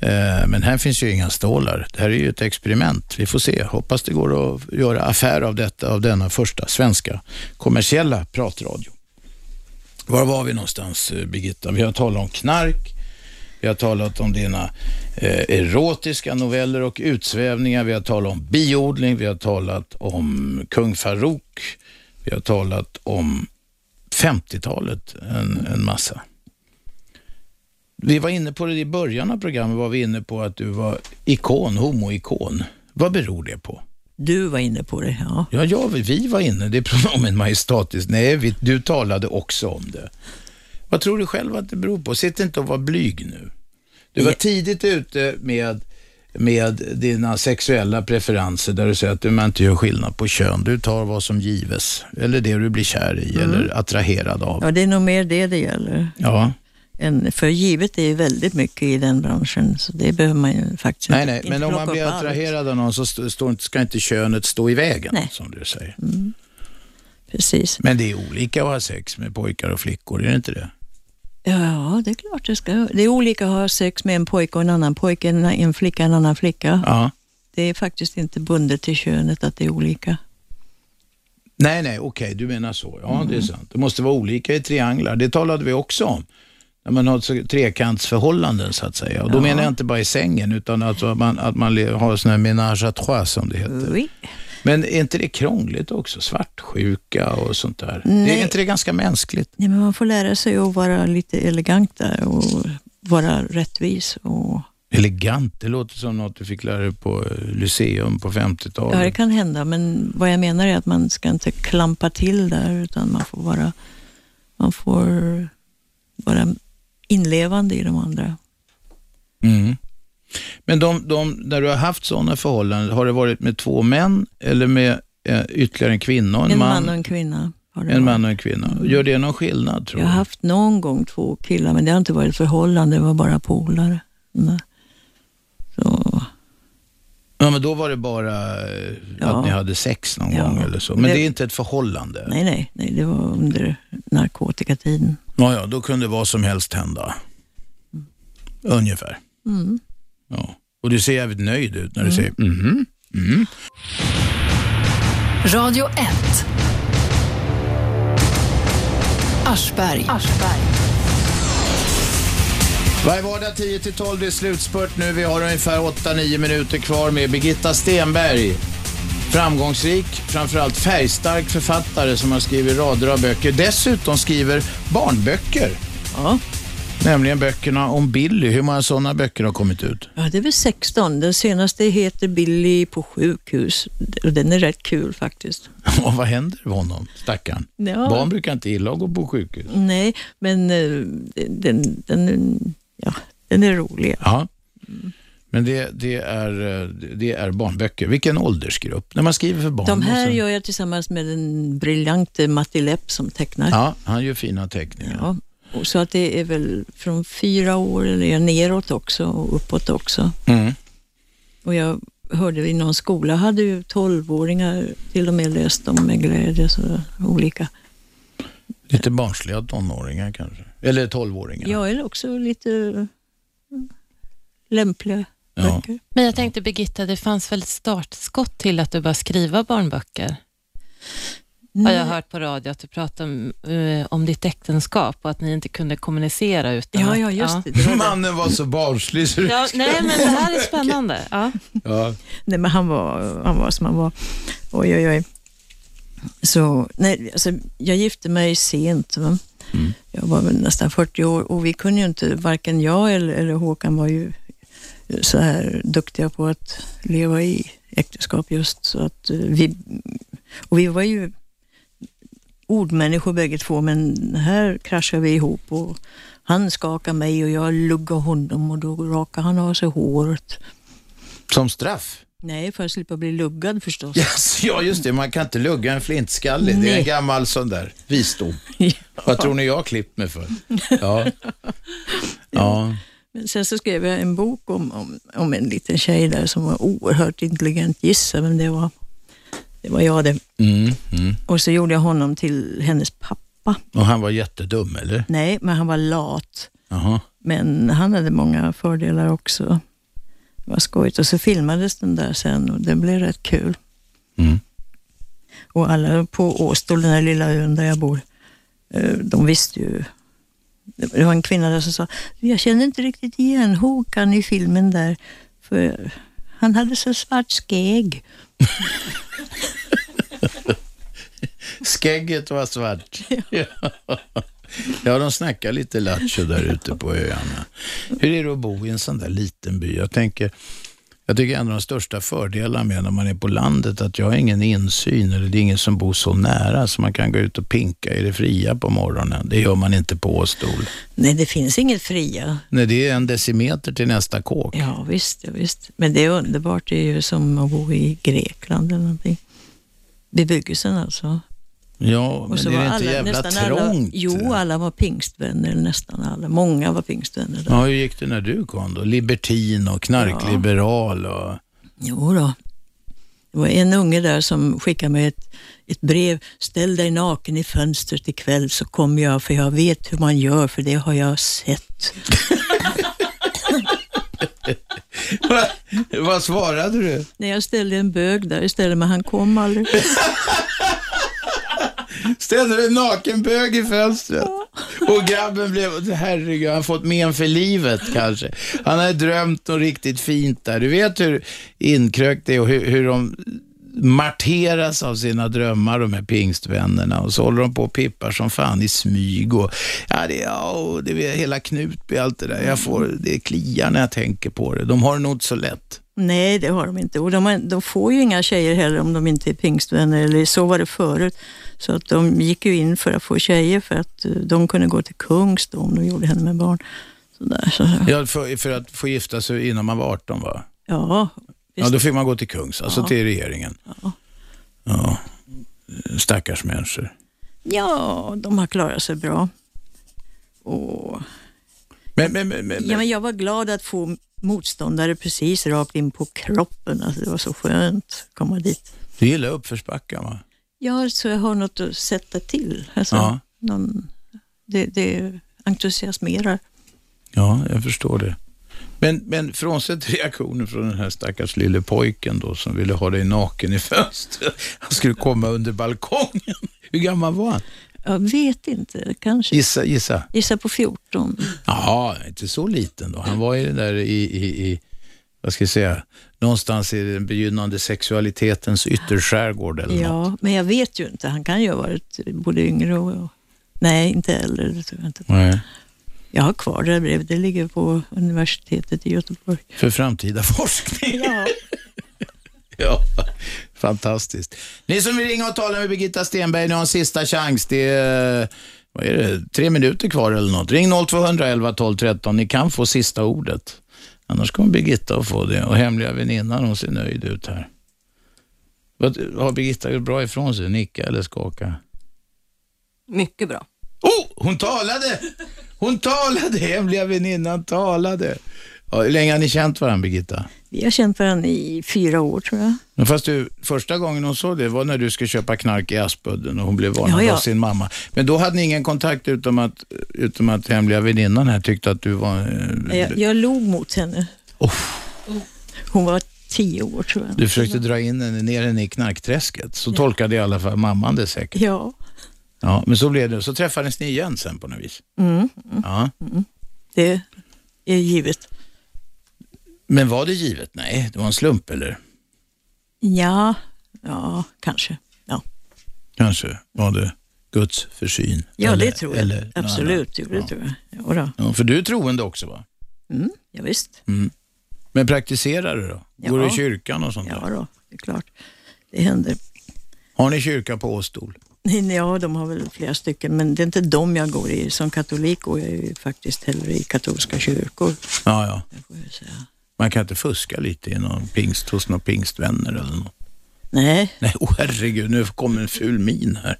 Eh, Men här finns ju inga stålar. Det här är ju ett experiment. Vi får se. Hoppas det går att göra affär av detta, av denna första svenska kommersiella pratradio. Var var vi någonstans, eh, Birgitta? Vi har talat om knark, vi har talat om dina eh, erotiska noveller och utsvävningar. Vi har talat om biodling. Vi har talat om kung Farouk. Vi har talat om 50-talet en, en massa. Vi var inne på det i början av programmet, var vi inne på att du var ikon, homoikon. Vad beror det på? Du var inne på det, ja. Ja, ja vi var inne. Det är pronomen majestatis. Nej, vi, du talade också om det. Vad tror du själv att det beror på? Sitt inte och var blyg nu. Du var tidigt ute med, med dina sexuella preferenser där du säger att man inte gör skillnad på kön. Du tar vad som gives, eller det du blir kär i eller attraherad av. Ja, det är nog mer det det gäller. Ja. Än, för givet är ju väldigt mycket i den branschen, så det behöver man ju faktiskt Nej, inte, nej, inte men om man blir attraherad av någon så st- står inte- ska inte könet stå i vägen, Nej. som du säger. Precis. Men det är olika att ha sex med pojkar och flickor, är det inte det? Ja, det är klart det ska. Det är olika att ha sex med en pojke och en annan pojke, en, en flicka en annan flicka. Ja. Det är faktiskt inte bundet till könet att det är olika. Nej, nej, okej, du menar så. Ja, det är Mm. sant. Det måste vara olika i trianglar. Det talade vi också om. När man har så- trekantsförhållanden så att säga. Och då Ja. menar jag inte bara i sängen, utan alltså att man, att man har sån här ménage à trois som det heter. Oui. Men är inte det krångligt också? Svartsjuka och sånt där. Det Nej. är inte det ganska mänskligt? Nej, men man får lära sig att vara lite elegant där och vara rättvis. Och, Elegant, det låter som något du fick lära dig på eh, Lyceum på 50-talet. ja, det kan hända, men vad jag menar är att man ska inte klampa till där, utan man får vara, man får vara inlevande i de andra. Mm. Men de, de, när du har haft sådana förhållanden, har det varit med två män eller med eh, ytterligare en kvinna och en, En man? man och en kvinna. En varit. man och en kvinna. Gör det någon skillnad tror Jag du? har haft någon gång två killar, men det har inte varit förhållande, det var bara polare. Så, Ja, men då var det bara eh, Ja. att ni hade sex någon Ja. gång eller så. Men det, Det- är inte ett förhållande? nej, nej, nej, det var under narkotikatiden. Ja, ja, då kunde vad som helst hända. Ungefär. Mm. Ja. Och du ser jävligt nöjd ut när du säger mhm. Mm. Radio 1. Aschberg. Varje vardag 10-12 är slutspurt nu. Vi har ungefär 8-9 minuter kvar med Birgitta Stenberg. Framgångsrik, framförallt färgstark författare som har skrivit rader av böcker. Dessutom skriver barnböcker. Ja. Nämligen böckerna om Billy. Hur många sådana böcker har kommit ut? Ja, det är väl 16. Den senaste heter Billy på sjukhus och den är rätt kul faktiskt. Och vad händer med honom, stackaren? Ja. Barn brukar inte gilla att gå på sjukhus. Nej, men eh, den, den, ja, den är rolig. Ja. Men det, det, är, det är barnböcker. Vilken åldersgrupp? När man skriver för barn. De här gör jag tillsammans med den briljante Matti Lepp som tecknar. Ja, han gör fina teckningar. Ja, så att det är väl från fyra år eller neråt också och uppåt också. Mm. Och jag hörde i någon skola hade ju tolvåringar till och med läst dem med glädje. Så olika. Lite barnsliga tonåringar kanske. Eller tolvåringar. Ja, eller också lite lämpliga Ja. Men jag tänkte Birgitta, det fanns väl ett startskott till att du började skriva barnböcker? Har jag hört på radio att du pratade om, eh, om ditt äktenskap och att ni inte kunde kommunicera utan Ja, att, ja, just det. det var. Mannen var så barnslig så. Ja, nej, men det här är spännande. Ja. Ja. Nej, men han var, han var som han var. Oj, oj, oj. Så, nej, alltså, jag gifte mig sent. Va? Mm. Jag var väl nästan 40 år och vi kunde ju inte, varken jag eller, eller Håkan var ju så här duktiga på att leva i äktenskap just. Så att eh, vi, och vi var ju ordmänniskor bägge två, men här kraschade vi ihop och han skakade mig och jag luggade honom och då rakade han av sig håret. Som straff? Nej, för att slippa bli luggad förstås. Yes, ja, just det. Man kan inte lugga en flintskalle. Det är en gammal sån där visdom. Vad tror ni jag har klippt mig för? Ja. ja. Men sen så skrev jag en bok om, om, om en liten tjej där som var oerhört intelligent. Gissa vem det var? Det var jag det. Mm, mm. Och så gjorde jag honom till hennes pappa. Och han var jättedum, eller? Nej, men han var lat. Jaha. Men han hade många fördelar också. Det var skojigt. Och så filmades den där sen och det blev rätt kul. Mm. Och alla på Åstol, den här lilla ön där jag bor, eh, de visste ju. Det var en kvinna där som sa, jag känner inte riktigt igen Håkan i filmen där, för han hade så svart skägg. Skägget var svart. Ja, de snackar lite lattjo där ute på öarna. Hur är det att bo i en sån där liten by? Jag tänker, jag tycker en av de största fördelarna med när man är på landet att jag har ingen insyn eller det är ingen som bor så nära så man kan gå ut och pinka i det fria på morgonen. Det gör man inte på Åstol. Nej, det finns inget fria. Nej, det är en decimeter till nästa kåk. Ja, visst, visst. Men det är underbart. Det är ju som att bo i Grekland eller någonting. Bebyggelsen alltså. Ja, men så är det inte alla- jävla nästan alla- trångt? Jo, alla var pingstvänner, nästan alla. Många var pingstvänner. Där. Ja, hur gick det när du kom då? Libertin och knarkliberal och... Jo då. Det var en unge där som skickade mig ett, ett brev. Ställ dig naken i fönstret ikväll så kommer jag för jag vet hur man gör för det har jag sett. Va? Vad svarade du? När jag ställde en bög där istället men han kom aldrig. Ställde du en nakenbög i fönstret? Och grabben blev, herregud, han fått men för livet kanske. Han hade drömt något riktigt fint där. Du vet hur inkrökt det är och hur, hur de marteras av sina drömmar, de här pingstvännerna. Och så håller de på och pippar som fan i smyg. Och, ja, det, ja, och det är hela Knutby, allt det där. Jag får, det kliar när jag tänker på det. De har det nog inte så lätt. Nej, det har de inte. Och de, de får ju inga tjejer heller om de inte är pingstvänner, eller så var det förut. Så att de gick ju in för att få tjejer för att eh, de kunde gå till kungs då, om de gjorde henne med barn. Sådär, så. Ja, för, för att få gifta sig innan man var 18 va? Ja, Ja, då fick man gå till kungs, alltså Ja. till regeringen. Ja. Ja, stackars människor. ja, de har klarat sig bra. Och, Men, men, men, men, ja, men jag var glad att få motståndare precis rakt in på kroppen. Alltså, det var så skönt att komma dit. du gillar uppförsbackar va? Ja, så jag har något att sätta till. Alltså, Ja. någon, det, det entusiasmerar. Ja, jag förstår det. Men, men frånsett reaktionen från den här stackars lille pojken då som ville ha dig naken i fönstret. Han skulle komma under balkongen. Hur gammal var han? Jag vet inte, kanske. Gissa, gissa. Gissa på 14. Jaha, inte så liten då. Han var ju där i, i, i vad ska jag säga, någonstans i den begynnande sexualitetens ytterskärgård eller något. Ja, men jag vet ju inte. Han kan ju ha varit både yngre och... Nej, inte äldre. Det tror jag inte. Nej. Jag har kvar det brevet. Det ligger på universitetet i Göteborg. För framtida forskning. Ja. Ja, fantastiskt. Ni som vill ringa och tala med Birgitta Stenberg, ni har en sista chans. Det är, vad är det, tre minuter kvar eller något. Ring 0211 12 13. Ni kan få sista ordet. Annars kommer Birgitta att få det. Och hemliga väninnan, hon ser nöjd ut här. Har Birgitta gjort bra ifrån sig? Nicka eller skaka? Mycket bra. Oh, hon talade! Hon talade! Hemliga väninnan talade. Ja, hur länge har ni känt varandra, Birgitta? Vi har känt varandra i fyra år tror jag. Men fast du, första gången hon såg det var när du skulle köpa knark i Aspudden och hon blev varnad Ja, ja. av sin mamma. Men då hade ni ingen kontakt utom att, utom att hemliga väninnan här tyckte att du var... eh, Jag, jag log mot henne. Hon var tio år tror jag. Du försökte dra in henne ner henne i knarkträsket. Så tolkade i alla fall mamman det säkert. Ja. Ja, men så blev det. Så träffades ni igen sen på något vis. Mm. Ja. Det är givet. Men var det givet? Nej, det var en slump eller? Ja, ja kanske. Ja, Kanske var det Guds försyn? ja eller, det tror jag. Eller Absolut, jo, det tror jag. Ja. Ja, för du är troende också va? Mm, ja, visst. Mm. Men praktiserar du då? Går Ja. du i kyrkan och sånt Ja, då, det är klart. Det händer. Har ni kyrka på Åstol? Ja, de har väl flera stycken, men det är inte dem jag går i. Som katolik går jag ju faktiskt hellre i katolska kyrkor. Ja, ja. Det får jag säga. Man kan inte fuska lite i någon pingst, hos några pingstvänner eller något. Nej, Nej, oh, herregud, nu kommer en ful min här.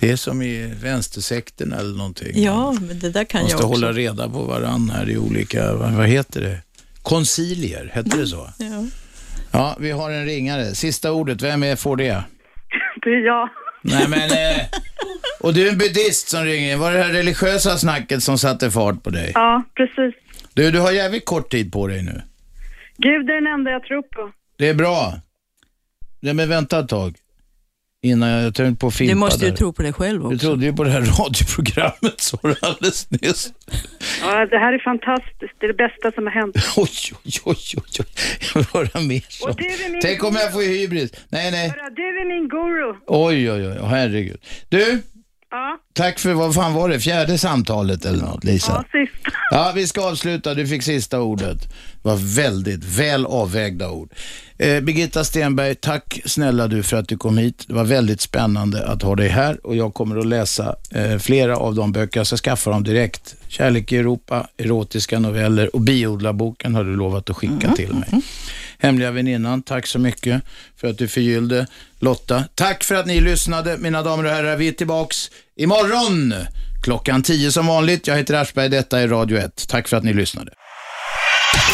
Det är som i vänstersekten eller någonting. ja, men det där kan Man jag måste också. hålla reda på varann här i olika, vad, vad heter det? Koncilier, hette det så? Ja. Ja, vi har en ringare. Sista ordet, vem är, får det? Det är jag. Nej men, eh, och du är en buddhist som ringer. Var det det här religiösa snacket som satte fart på dig? Ja, precis. Du, du har jävligt kort tid på dig nu. Gud är den enda jag tror på. Det är bra. Nej, men vänta ett tag. Innan jag tänkte på att Du fimpa måste ju där. tro på dig själv Du också. trodde ju på det här radioprogrammet, sa du alldeles nyss. Ja, det här är fantastiskt. Det är det bästa som har hänt. Oj, oj, oj, oj, oj. Jag vill höra mer sånt. du Tänk om jag får hybris. Nej, nej. Du är min guru. Oj, oj, oj, herregud. Du, Ja, tack för, vad fan var det, fjärde samtalet eller något, Lisa? ja sist. Ja, vi ska avsluta. Du fick sista ordet. Det var väldigt väl avvägda ord. Eh, Birgitta Stenberg, tack snälla du för att du kom hit. Det var väldigt spännande att ha dig här och jag kommer att läsa eh, flera av de böcker. Jag ska skaffa dem direkt. Kärlek i Europa, erotiska noveller och biodlarboken har du lovat att skicka till mig. Hemliga väninnan, tack så mycket för att du förgyllde. Lotta, tack för att ni lyssnade. Mina damer och herrar, vi är tillbaks imorgon klockan 10 som vanligt. Jag heter Aschberg, detta är Radio 1. Tack för att ni lyssnade.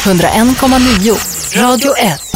101,9 Radio 1.